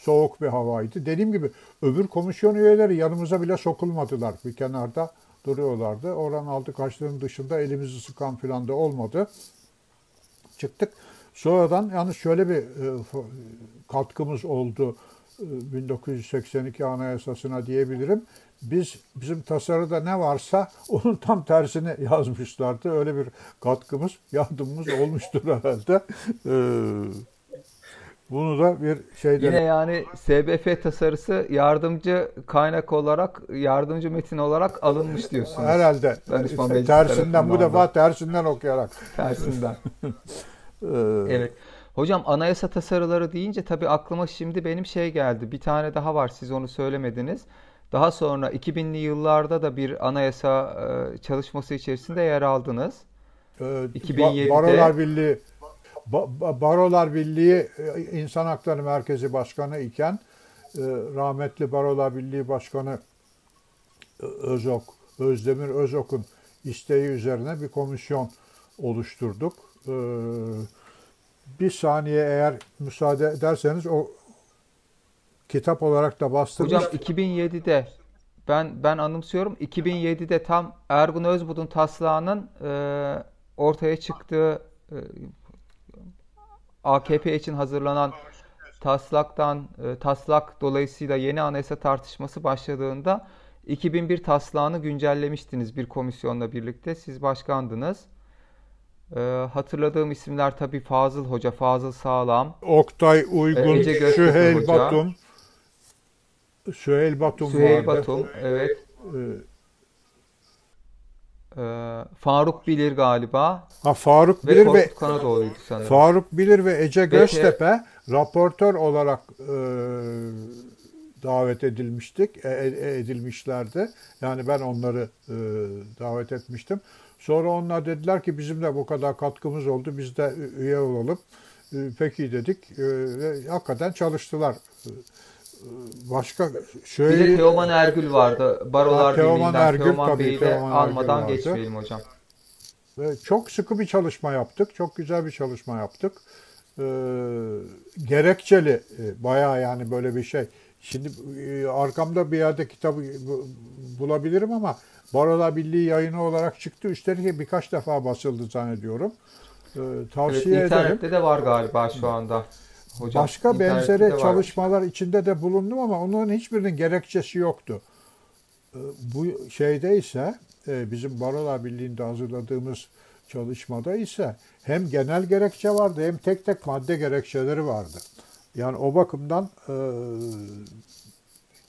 soğuk bir havaydı. Dediğim gibi öbür komisyon üyeleri yanımıza bile sokulmadılar. Bir kenarda duruyorlardı. Oran altı kaçların dışında elimizi sıkan falan da olmadı. Çıktık. Sonradan yalnız şöyle bir e, katkımız oldu e, 1982 Anayasası'na diyebilirim. Biz bizim tasarıda ne varsa onun tam tersini yazmışlardı. Öyle bir katkımız, yardımımız olmuştur herhalde. Ee, bunu da bir şeyde Yine yani SBF tasarısı yardımcı kaynak olarak, yardımcı metin olarak alınmış diyorsunuz. herhalde Danışman meclisi tersinden bu defa tersinden okuyarak. Tersinden. Ee, Evet. Hocam anayasa tasarıları deyince tabii aklıma şimdi benim şey geldi. Bir tane daha var siz onu söylemediniz. Daha sonra 2000'li yıllarda da bir anayasa e, çalışması içerisinde yer aldınız. Ee, 2007'de Barolar Birliği Barolar Birliği e, İnsan Hakları Merkezi Başkanı iken e, rahmetli Barolar Birliği Başkanı e, Özok, Özdemir Özok'un isteği üzerine bir komisyon oluşturduk. Bir saniye eğer müsaade ederseniz o kitap olarak da bastırmış. Hocam 2007'de ben ben anımsıyorum. 2007'de tam Ergun Özbudu'nun taslağının e, ortaya çıktığı AKP için hazırlanan taslaktan e, taslak dolayısıyla yeni anayasa tartışması başladığında 2001 taslağını güncellemiştiniz bir komisyonla birlikte. Siz başkandınız. E, hatırladığım isimler tabii Fazıl Hoca, Fazıl Sağlam, Oktay Uygun, Ece Süheyl Hoca. Batum, Süheyl Batum Süheyl vardı. Batum, evet. Ee, Ee, Faruk Bilir galiba Ha Faruk ve Bilir ve Kanadoğlu'ydu sanırım. Faruk Bilir ve Ece Göztepe raportör olarak e, davet edilmiştik, e, e, edilmişlerdi. Yani ben onları e, davet etmiştim. Sonra onlar dediler ki bizim de bu kadar katkımız oldu, biz de üye olalım. E, peki dedik e, hakikaten çalıştılar. E, Başka Bir de şöyle Teoman Ergül vardı. Barolar Ha, Teoman Birliği'nden. Ergül, Teoman tabii, Bey'i de Teoman Ergül almadan vardı. geçmeyelim hocam. Ve çok sıkı bir çalışma yaptık. Çok güzel bir çalışma yaptık. Ee, gerekçeli e, bayağı yani böyle bir şey. Şimdi e, arkamda bir yerde kitabı bu- bulabilirim ama Barolar Birliği yayını olarak çıktı. Üstelik birkaç defa basıldı zannediyorum. Ee, Evet, tavsiye ederim. internette de var galiba şu anda. Hocam, Başka benzeri var. çalışmalar içinde de bulundum ama onların hiçbirinin gerekçesi yoktu. Ee, Bu şeyde ise e, bizim Barolar Birliği'nde hazırladığımız çalışmada ise hem genel gerekçe vardı hem tek tek madde gerekçeleri vardı. Yani o bakımdan e,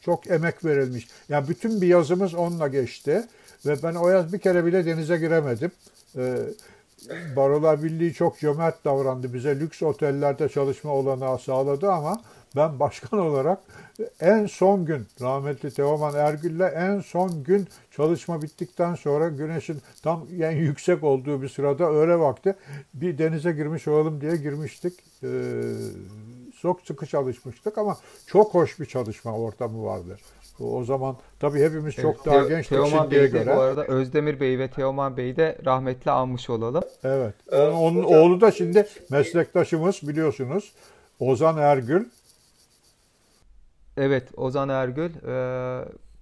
çok emek verilmiş. Yani bütün bir yazımız onunla geçti ve ben o yaz bir kere bile denize giremedim. Barolar Birliği çok cömert davrandı. Bize lüks otellerde çalışma olanağı sağladı ama ben başkan olarak en son gün rahmetli Teoman Ergül'le en son gün çalışma bittikten sonra güneşin tam en yüksek olduğu bir sırada öğle vakti bir denize girmiş olalım diye girmiştik. Ee, çok sıkı çalışmıştık ama çok hoş bir çalışma ortamı vardı. O zaman tabii hepimiz çok Evet, daha Teo- gençtik Teoman şimdiye Bey'i göre. bu arada Özdemir Bey'i ve Teoman Bey'i de rahmetle anmış olalım. Evet. Onun, onun oğlu da şimdi meslektaşımız biliyorsunuz. Ozan Ergül. Evet, Ozan Ergül e,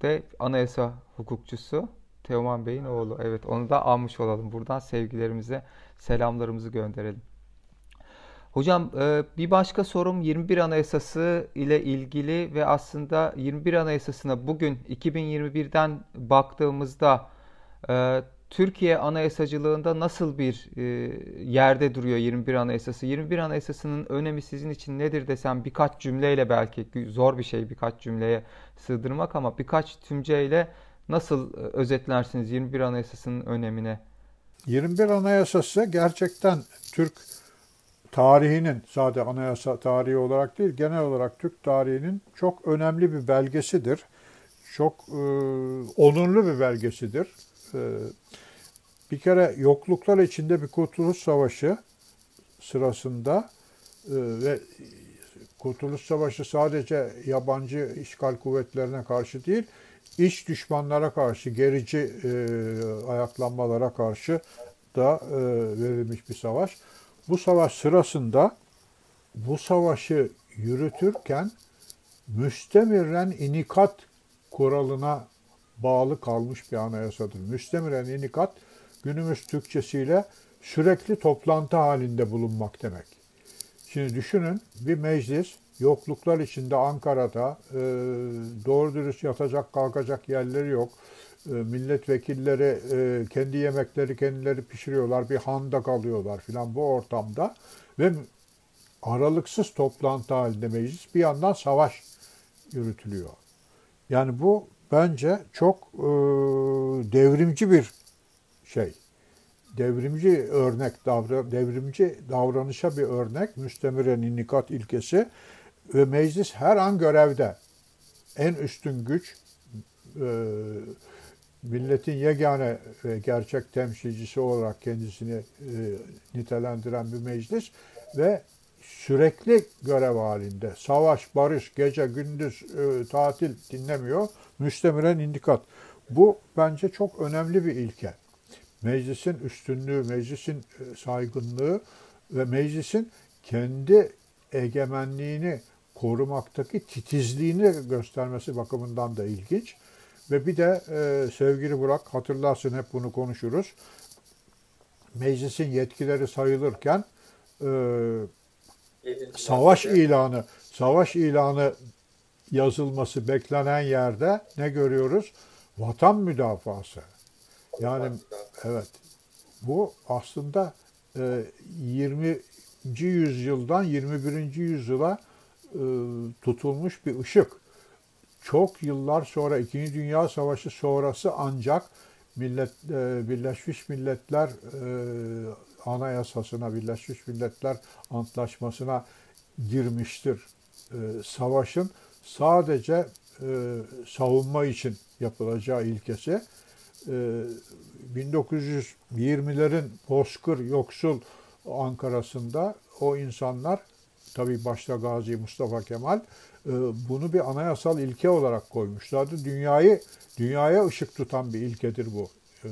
de anayasa hukukçusu. Teoman Bey'in oğlu. Evet, onu da almış olalım. Buradan sevgilerimizi, selamlarımızı gönderelim. Hocam e, bir başka sorum 21 Anayasası ile ilgili ve aslında 21 Anayasasına bugün 2021'den baktığımızda e, Türkiye anayasacılığında nasıl bir e, yerde duruyor 21 Anayasası? 21 Anayasası'nın önemi sizin için nedir desem birkaç cümleyle belki zor bir şey birkaç cümleye sığdırmak ama birkaç cümleyle nasıl özetlersiniz 21 Anayasası'nın önemine? 21 Anayasası gerçekten Türk tarihinin sadece anayasa tarihi olarak değil genel olarak Türk tarihinin çok önemli bir belgesidir. Çok e, onurlu bir belgesidir. E, bir kere yokluklar içinde bir Kurtuluş Savaşı sırasında e, ve Kurtuluş Savaşı sadece yabancı işgal kuvvetlerine karşı değil, iç düşmanlara karşı, gerici e, ayaklanmalara karşı da e, verilmiş bir savaş. Bu savaş sırasında bu savaşı yürütürken müstemiren inikat kuralına bağlı kalmış bir anayasadır. Müstemiren inikat günümüz Türkçesiyle sürekli toplantı halinde bulunmak demek. Şimdi düşünün bir meclis yokluklar içinde Ankara'da e, doğru dürüst yatacak kalkacak yerleri yok. E, milletvekilleri e, kendi yemekleri kendileri pişiriyorlar. Bir handa kalıyorlar filan bu ortamda ve aralıksız toplantı halinde meclis bir yandan savaş yürütülüyor. Yani bu bence çok e, devrimci bir şey. Devrimci örnek, davra, devrimci davranışa bir örnek. Müstemire nikat ilkesi ve meclis her an görevde. En üstün güç, e, milletin yegane ve gerçek temsilcisi olarak kendisini e, nitelendiren bir meclis ve sürekli görev halinde. Savaş, barış, gece, gündüz, e, tatil dinlemiyor. Müstemiren indikat. Bu bence çok önemli bir ilke. Meclisin üstünlüğü, meclisin e, saygınlığı ve meclisin kendi egemenliğini korumaktaki titizliğini göstermesi bakımından da ilginç. Ve bir de e, sevgili Burak hatırlarsın hep bunu konuşuruz. Meclisin yetkileri sayılırken e, savaş ilanı, savaş ilanı yazılması beklenen yerde ne görüyoruz? Vatan müdafası. Yani evet bu aslında e, 20. yüzyıldan 21. yüzyıla e, tutulmuş bir ışık. Çok yıllar sonra İkinci Dünya Savaşı sonrası ancak Millet e, Birleşmiş Milletler e, Anayasasına, Birleşmiş Milletler Antlaşmasına girmiştir. E, savaşın sadece e, savunma için yapılacağı ilkesi. E, 1920'lerin bozkır, yoksul Ankara'sında o insanlar, tabii başta Gazi Mustafa Kemal, e, bunu bir anayasal ilke olarak koymuşlardı. Dünyayı dünyaya ışık tutan bir ilkedir bu. E,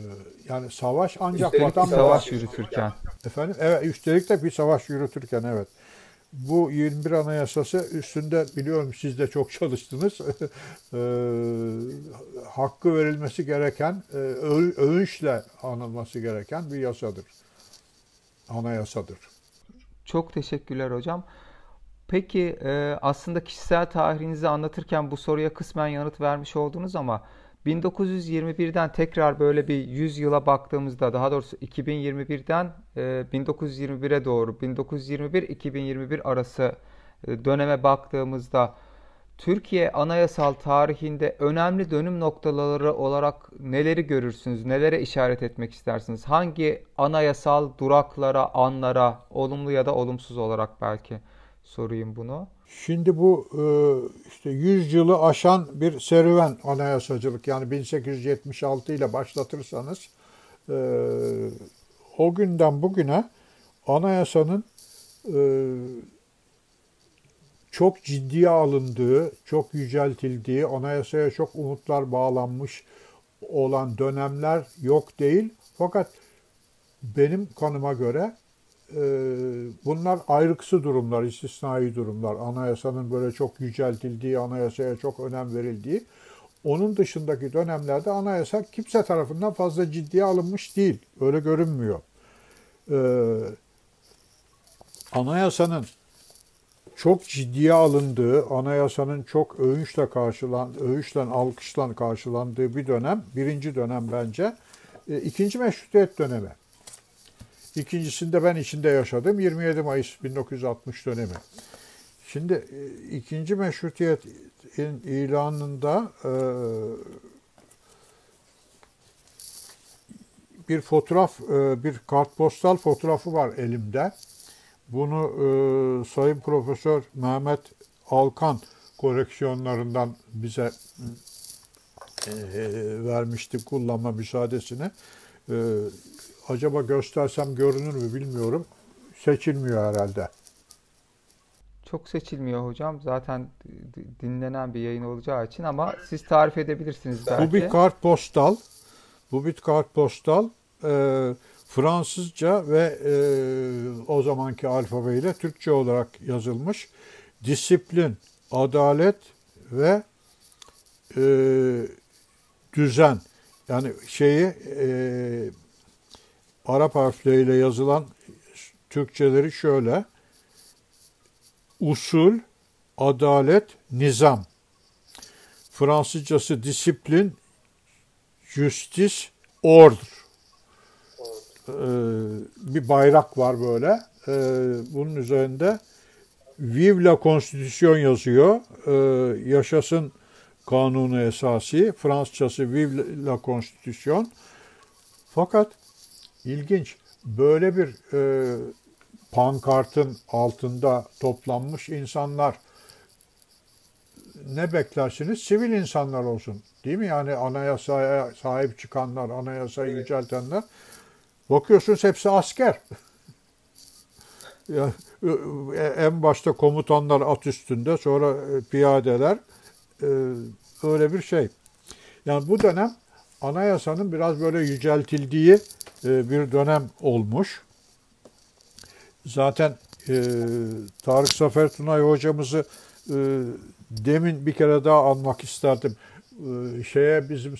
yani savaş ancak Üstelik vatan bir savaş yürütürken. Efendim? Evet, üstelik de bir savaş yürütürken evet. Bu 21 Anayasası üstünde biliyorum siz de çok çalıştınız. e, hakkı verilmesi gereken, e, övünçle anılması gereken bir yasadır. Anayasadır. Çok teşekkürler hocam. Peki e, aslında kişisel tarihinizi anlatırken bu soruya kısmen yanıt vermiş oldunuz ama 1921'den tekrar böyle bir 100 yıla baktığımızda daha doğrusu 2021'den e, 1921'e doğru 1921-2021 arası e, döneme baktığımızda Türkiye anayasal tarihinde önemli dönüm noktaları olarak neleri görürsünüz? Nelere işaret etmek istersiniz? Hangi anayasal duraklara, anlara, olumlu ya da olumsuz olarak belki sorayım bunu. Şimdi bu e, işte 100 yılı aşan bir serüven anayasacılık yani 1876 ile başlatırsanız e, o günden bugüne anayasanın e, çok ciddiye alındığı, çok yüceltildiği, anayasaya çok umutlar bağlanmış olan dönemler yok değil. Fakat benim kanıma göre bunlar ayrıksı durumlar, istisnai durumlar. Anayasanın böyle çok yüceltildiği, anayasaya çok önem verildiği. Onun dışındaki dönemlerde anayasa kimse tarafından fazla ciddiye alınmış değil. Öyle görünmüyor. Ee, anayasanın çok ciddiye alındığı, anayasanın çok övünçle karşılan, övünçle alkışla karşılandığı bir dönem, birinci dönem bence, e, ikinci meşrutiyet dönemi. İkincisinde ben içinde yaşadım, 27 Mayıs 1960 dönemi. Şimdi e, ikinci meşrutiyetin ilanında e, bir fotoğraf, e, bir kartpostal fotoğrafı var elimde. Bunu Sayın Profesör Mehmet Alkan koleksiyonlarından bize vermişti kullanma müsaadesini. Acaba göstersem görünür mü bilmiyorum. Seçilmiyor herhalde. Çok seçilmiyor hocam. Zaten dinlenen bir yayın olacağı için ama siz tarif edebilirsiniz belki. Bu bir kartpostal. Bu bir kartpostal. Ee, Fransızca ve e, o zamanki alfabeyle Türkçe olarak yazılmış. Disiplin, adalet ve e, düzen. Yani şeyi e, Arap harfleriyle yazılan Türkçeleri şöyle. Usul, adalet, nizam. Fransızcası disiplin, justice, order. Ee, bir bayrak var böyle. Ee, bunun üzerinde Vive la Constitution yazıyor. Ee, yaşasın kanunu esası. Fransızcası Vive la Constitution. Fakat ilginç böyle bir e, pankartın altında toplanmış insanlar ne beklersiniz? Sivil insanlar olsun. Değil mi? Yani anayasaya sahip çıkanlar, anayasayı yüceltenler. Bakıyorsunuz hepsi asker. yani, en başta komutanlar at üstünde, sonra e, piyadeler. E, öyle bir şey. Yani bu dönem anayasanın biraz böyle yüceltildiği e, bir dönem olmuş. Zaten Tarık Zafer Tunay hocamızı demin bir kere daha anmak isterdim. Şeye bizim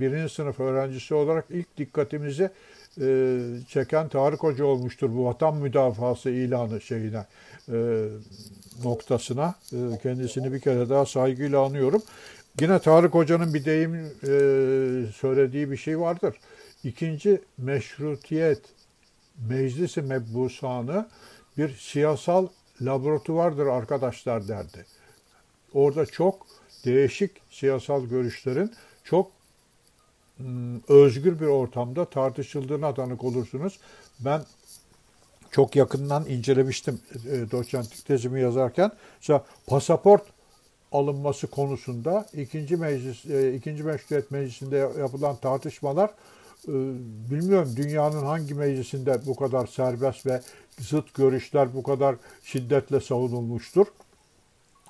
birinci sınıf öğrencisi olarak ilk dikkatimizi e, çeken Tarık Hoca olmuştur bu vatan müdafası ilanı şeyine e, noktasına. E, kendisini bir kere daha saygıyla anıyorum. Yine Tarık Hoca'nın bir deyim e, söylediği bir şey vardır. İkinci meşrutiyet meclisi mebbusanı bir siyasal laboratuvardır arkadaşlar derdi. Orada çok değişik siyasal görüşlerin çok Hmm, özgür bir ortamda tartışıldığına tanık olursunuz. Ben çok yakından incelemiştim e, doçentlik tezimi yazarken. Mesela pasaport alınması konusunda ikinci meclis e, ikinci meşruiyet meclisinde yapılan tartışmalar bilmiyorum dünyanın hangi meclisinde bu kadar serbest ve zıt görüşler bu kadar şiddetle savunulmuştur.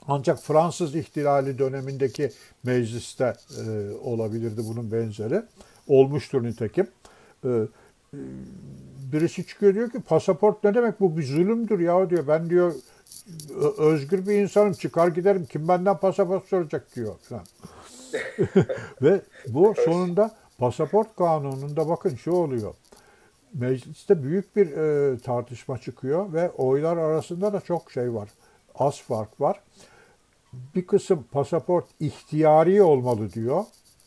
Ancak Fransız ihtilali dönemindeki mecliste e, olabilirdi bunun benzeri. Olmuştur nitekim. E, e, birisi çıkıyor diyor ki pasaport ne demek bu bir zulümdür ya diyor. Ben diyor özgür bir insanım çıkar giderim kim benden pasaport soracak diyor. Ve bu sonunda pasaport kanununda bakın şu oluyor. Mecliste büyük bir e, tartışma çıkıyor ve oylar arasında da çok şey var. Az fark var bir kısım pasaport ihtiyari olmalı diyor.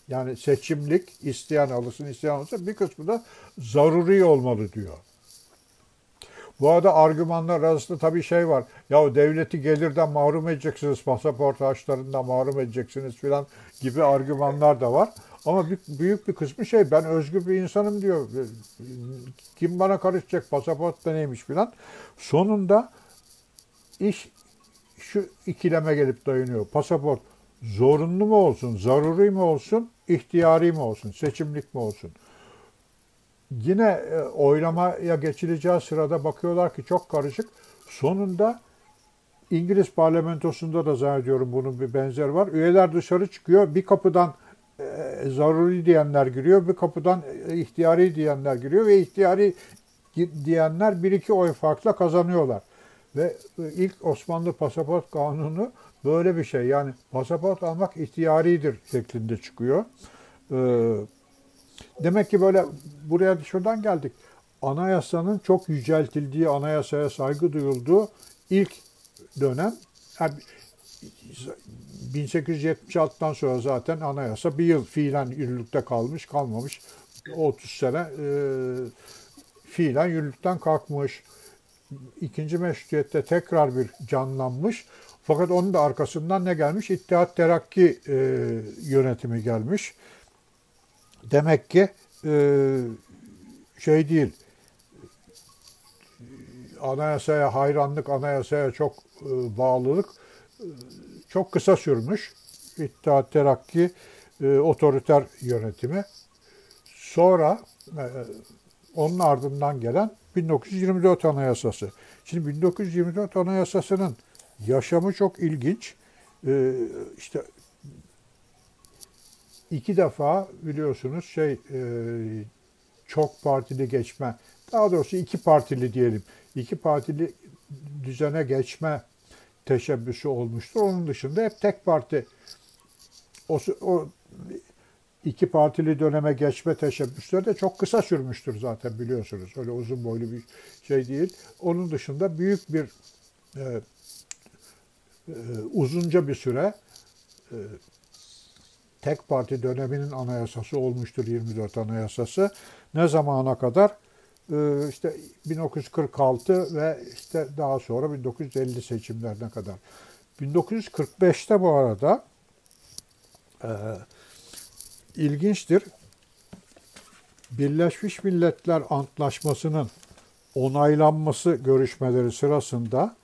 Yani seçimlik isteyen alırsın isteyen alırsın bir kısmı da zaruri olmalı diyor. Bu arada argümanlar arasında tabii şey var. Ya devleti gelirden mahrum edeceksiniz, pasaport harçlarından mahrum edeceksiniz filan gibi argümanlar da var. Ama büyük bir kısmı şey ben özgür bir insanım diyor. Kim bana karışacak pasaport da neymiş filan. Sonunda iş şu ikileme gelip dayanıyor. Pasaport zorunlu mu olsun, zaruri mi olsun, ihtiyari mi olsun, seçimlik mi olsun? Yine e, oylamaya geçileceği sırada bakıyorlar ki çok karışık. Sonunda İngiliz parlamentosunda da zannediyorum bunun bir benzer var. Üyeler dışarı çıkıyor. Bir kapıdan e, zaruri diyenler giriyor. Bir kapıdan e, ihtiyari diyenler giriyor ve ihtiyari diyenler bir iki oy farkla kazanıyorlar. Ve e, ilk Osmanlı pasaport kanunu böyle bir şey. Yani pasaport almak ihtiyaridir şeklinde çıkıyor. Demek ki böyle buraya şuradan geldik. Anayasanın çok yüceltildiği, anayasaya saygı duyulduğu ilk dönem yani 1876'dan sonra zaten anayasa bir yıl fiilen yürürlükte kalmış, kalmamış. 30 sene e, fiilen yürürlükten kalkmış. İkinci meşrutiyette tekrar bir canlanmış. Fakat onun da arkasından ne gelmiş? İttihat Terakki e, yönetimi gelmiş. Demek ki e, şey değil, anayasaya hayranlık, anayasaya çok e, bağlılık e, çok kısa sürmüş. İttihat Terakki e, otoriter yönetimi. Sonra e, onun ardından gelen 1924 Anayasası. Şimdi 1924 Anayasası'nın yaşamı çok ilginç. E, işte iki defa biliyorsunuz şey e, çok partili geçme, daha doğrusu iki partili diyelim, iki partili düzene geçme teşebbüsü olmuştur. Onun dışında hep tek parti o, o iki partili döneme geçme teşebbüsleri de çok kısa sürmüştür zaten biliyorsunuz. Öyle uzun boylu bir şey değil. Onun dışında büyük bir e, e, uzunca bir süre e, tek parti döneminin anayasası olmuştur 24 anayasası. Ne zamana kadar? Ee, işte 1946 ve işte daha sonra 1950 seçimlerine kadar. 1945'te bu arada e, ilginçtir. Birleşmiş Milletler Antlaşması'nın onaylanması görüşmeleri sırasında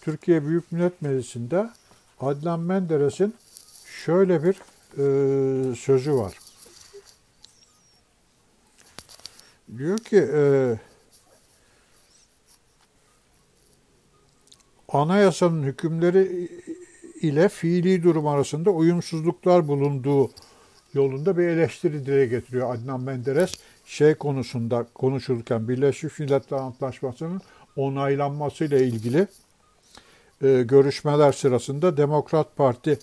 Türkiye Büyük Millet Meclisi'nde Adnan Menderes'in şöyle bir e, sözü var. Diyor ki e, anayasanın hükümleri ile fiili durum arasında uyumsuzluklar bulunduğu yolunda bir eleştiri dile getiriyor Adnan Menderes. Şey konusunda konuşurken Birleşmiş Milletler Antlaşması'nın onaylanmasıyla ilgili e, görüşmeler sırasında Demokrat Parti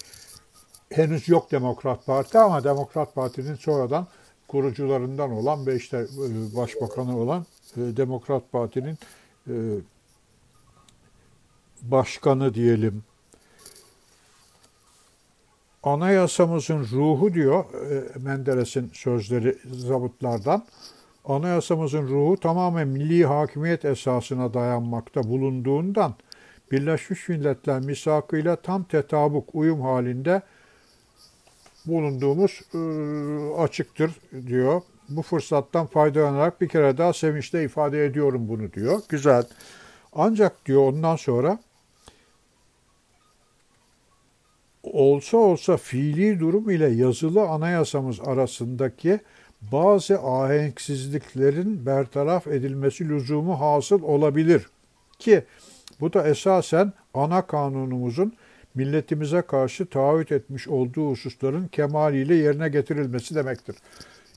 henüz yok Demokrat Parti ama Demokrat Parti'nin sonradan kurucularından olan ve işte e, başbakanı olan e, Demokrat Parti'nin e, başkanı diyelim. Anayasamızın ruhu diyor Menderes'in sözleri zabıtlardan. Anayasamızın ruhu tamamen milli hakimiyet esasına dayanmakta bulunduğundan Birleşmiş Milletler misakıyla tam tetabuk, uyum halinde bulunduğumuz e, açıktır diyor. Bu fırsattan faydalanarak bir kere daha sevinçle ifade ediyorum bunu diyor. Güzel. Ancak diyor ondan sonra olsa olsa fiili durum ile yazılı anayasamız arasındaki bazı ahenksizliklerin bertaraf edilmesi lüzumu hasıl olabilir. Ki bu da esasen ana kanunumuzun milletimize karşı taahhüt etmiş olduğu hususların kemaliyle yerine getirilmesi demektir.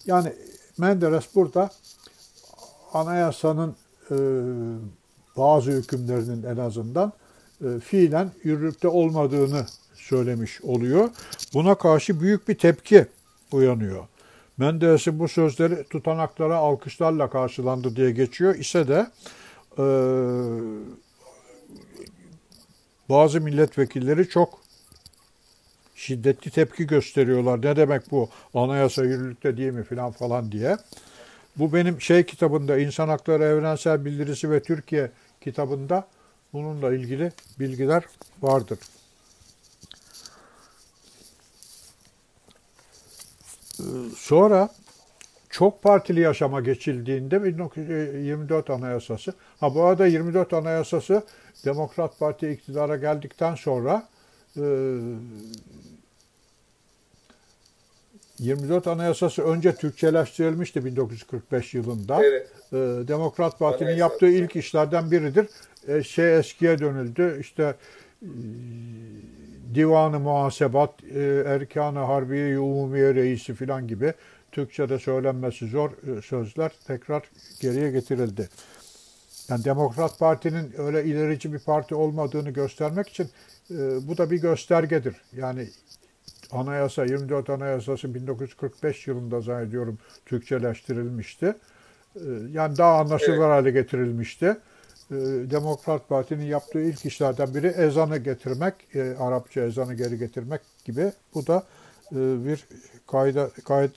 Yani Menderes burada anayasanın e, bazı hükümlerinin en azından e, fiilen yürürlükte olmadığını söylemiş oluyor. Buna karşı büyük bir tepki uyanıyor. Menderes'in bu sözleri tutanaklara alkışlarla karşılandı diye geçiyor ise de e, bazı milletvekilleri çok şiddetli tepki gösteriyorlar. Ne demek bu anayasa yürürlükte değil mi filan falan diye. Bu benim şey kitabında İnsan Hakları Evrensel Bildirisi ve Türkiye kitabında bununla ilgili bilgiler vardır. Sonra çok partili yaşama geçildiğinde 1924 Anayasası, ha bu arada 24 Anayasası Demokrat Parti iktidara geldikten sonra e, 24 Anayasası önce Türkçeleştirilmişti 1945 yılında. Evet. E, Demokrat Parti'nin Anayasa. yaptığı ilk işlerden biridir. E, şey eskiye dönüldü. İşte Divanı Muhasebat, e, Erkan-ı Harbiye Umumiye Reisi filan gibi Türkçe'de söylenmesi zor e, sözler tekrar geriye getirildi. Yani Demokrat Parti'nin öyle ilerici bir parti olmadığını göstermek için e, bu da bir göstergedir. Yani anayasa 24 Anayasası 1945 yılında zannediyorum Türkçeleştirilmişti. E, yani daha anlaşılır evet. hale getirilmişti. E, Demokrat Parti'nin yaptığı ilk işlerden biri ezanı getirmek, e, Arapça ezanı geri getirmek gibi. Bu da e, bir kayda, kayıt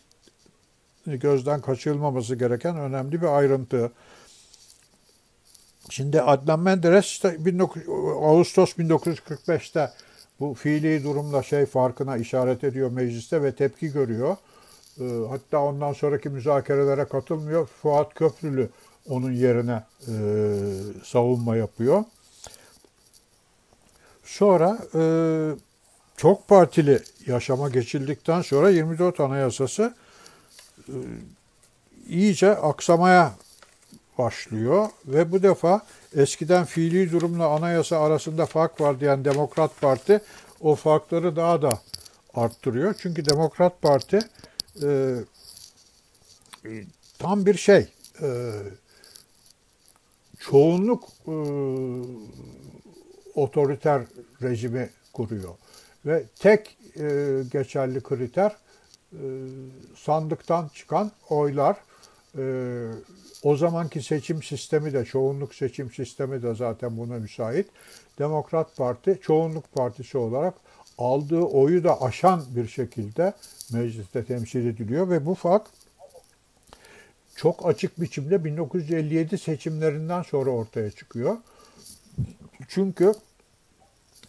gözden kaçırılmaması gereken önemli bir ayrıntı. Şimdi Adnan Menderes işte 19, Ağustos 1945'te bu fiili durumla şey farkına işaret ediyor mecliste ve tepki görüyor. Ee, hatta ondan sonraki müzakerelere katılmıyor. Fuat Köprülü onun yerine e, savunma yapıyor. Sonra e, çok partili yaşama geçildikten sonra 24 Anayasası e, iyice aksamaya başlıyor ve bu defa eskiden fiili durumla anayasa arasında fark var diyen Demokrat Parti o farkları daha da arttırıyor. Çünkü Demokrat Parti e, tam bir şey e, çoğunluk e, otoriter rejimi kuruyor. Ve tek e, geçerli kriter e, sandıktan çıkan oylar. E, o zamanki seçim sistemi de, çoğunluk seçim sistemi de zaten buna müsait. Demokrat Parti çoğunluk partisi olarak aldığı oyu da aşan bir şekilde mecliste temsil ediliyor ve bu fark çok açık biçimde 1957 seçimlerinden sonra ortaya çıkıyor. Çünkü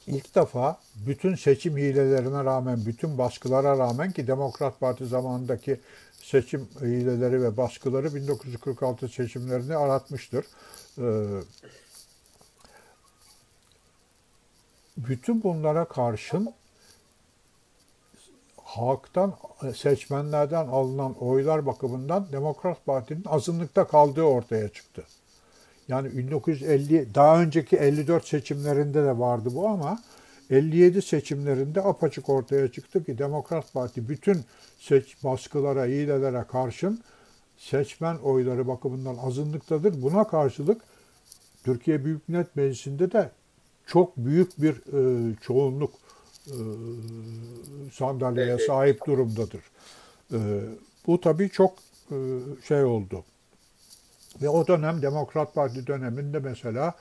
ilk defa bütün seçim hilelerine rağmen, bütün baskılara rağmen ki Demokrat Parti zamanındaki seçim hileleri ve baskıları 1946 seçimlerini aratmıştır. Ee, bütün bunlara karşın halktan, seçmenlerden alınan oylar bakımından Demokrat Parti'nin azınlıkta kaldığı ortaya çıktı. Yani 1950 daha önceki 54 seçimlerinde de vardı bu ama 57 seçimlerinde apaçık ortaya çıktı ki Demokrat Parti bütün seç baskılara, hilelere karşın seçmen oyları bakımından azınlıktadır. Buna karşılık Türkiye Büyük Millet Meclisi'nde de çok büyük bir e, çoğunluk e, sandalyeye sahip durumdadır. E, bu tabii çok e, şey oldu. Ve o dönem Demokrat Parti döneminde mesela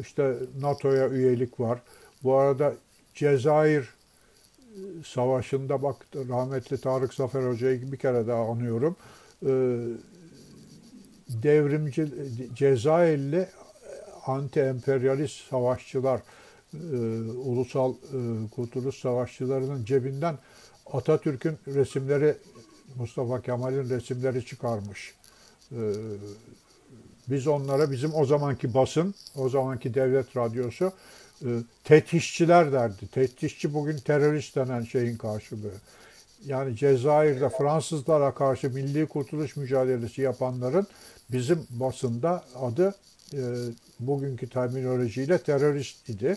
işte NATO'ya üyelik var. Bu arada Cezayir Savaşı'nda bak rahmetli Tarık Zafer Hoca'yı bir kere daha anıyorum. Devrimci Cezayirli anti-emperyalist savaşçılar, ulusal kurtuluş savaşçılarının cebinden Atatürk'ün resimleri, Mustafa Kemal'in resimleri çıkarmış. Biz onlara bizim o zamanki basın, o zamanki devlet radyosu e, tetişçiler derdi. Tetişçi bugün terörist denen şeyin karşılığı. Yani Cezayir'de Fransızlara karşı milli kurtuluş mücadelesi yapanların bizim basında adı e, bugünkü terminolojiyle terörist idi.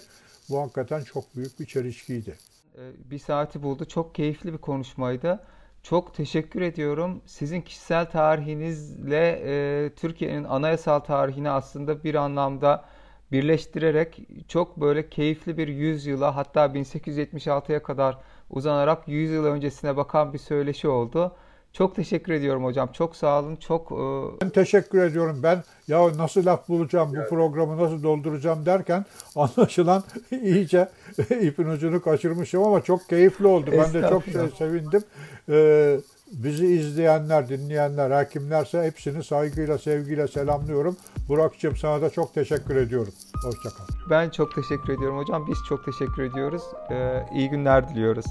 Bu hakikaten çok büyük bir çelişkiydi. E, bir saati buldu. Çok keyifli bir konuşmaydı. Çok teşekkür ediyorum. Sizin kişisel tarihinizle e, Türkiye'nin anayasal tarihini aslında bir anlamda birleştirerek çok böyle keyifli bir yüzyıla hatta 1876'ya kadar uzanarak 100 yıl öncesine bakan bir söyleşi oldu. Çok teşekkür ediyorum hocam. Çok sağ olun. Çok e... Ben teşekkür ediyorum. Ben ya nasıl laf bulacağım, bu programı nasıl dolduracağım derken anlaşılan iyice ipin ucunu kaçırmışım ama çok keyifli oldu. Ben de çok şey, sevindim. Ee, bizi izleyenler, dinleyenler, hakimlerse hepsini saygıyla, sevgiyle selamlıyorum. Burak'cığım sana da çok teşekkür ediyorum. Hoşçakal. Ben çok teşekkür ediyorum hocam. Biz çok teşekkür ediyoruz. Ee, iyi günler diliyoruz.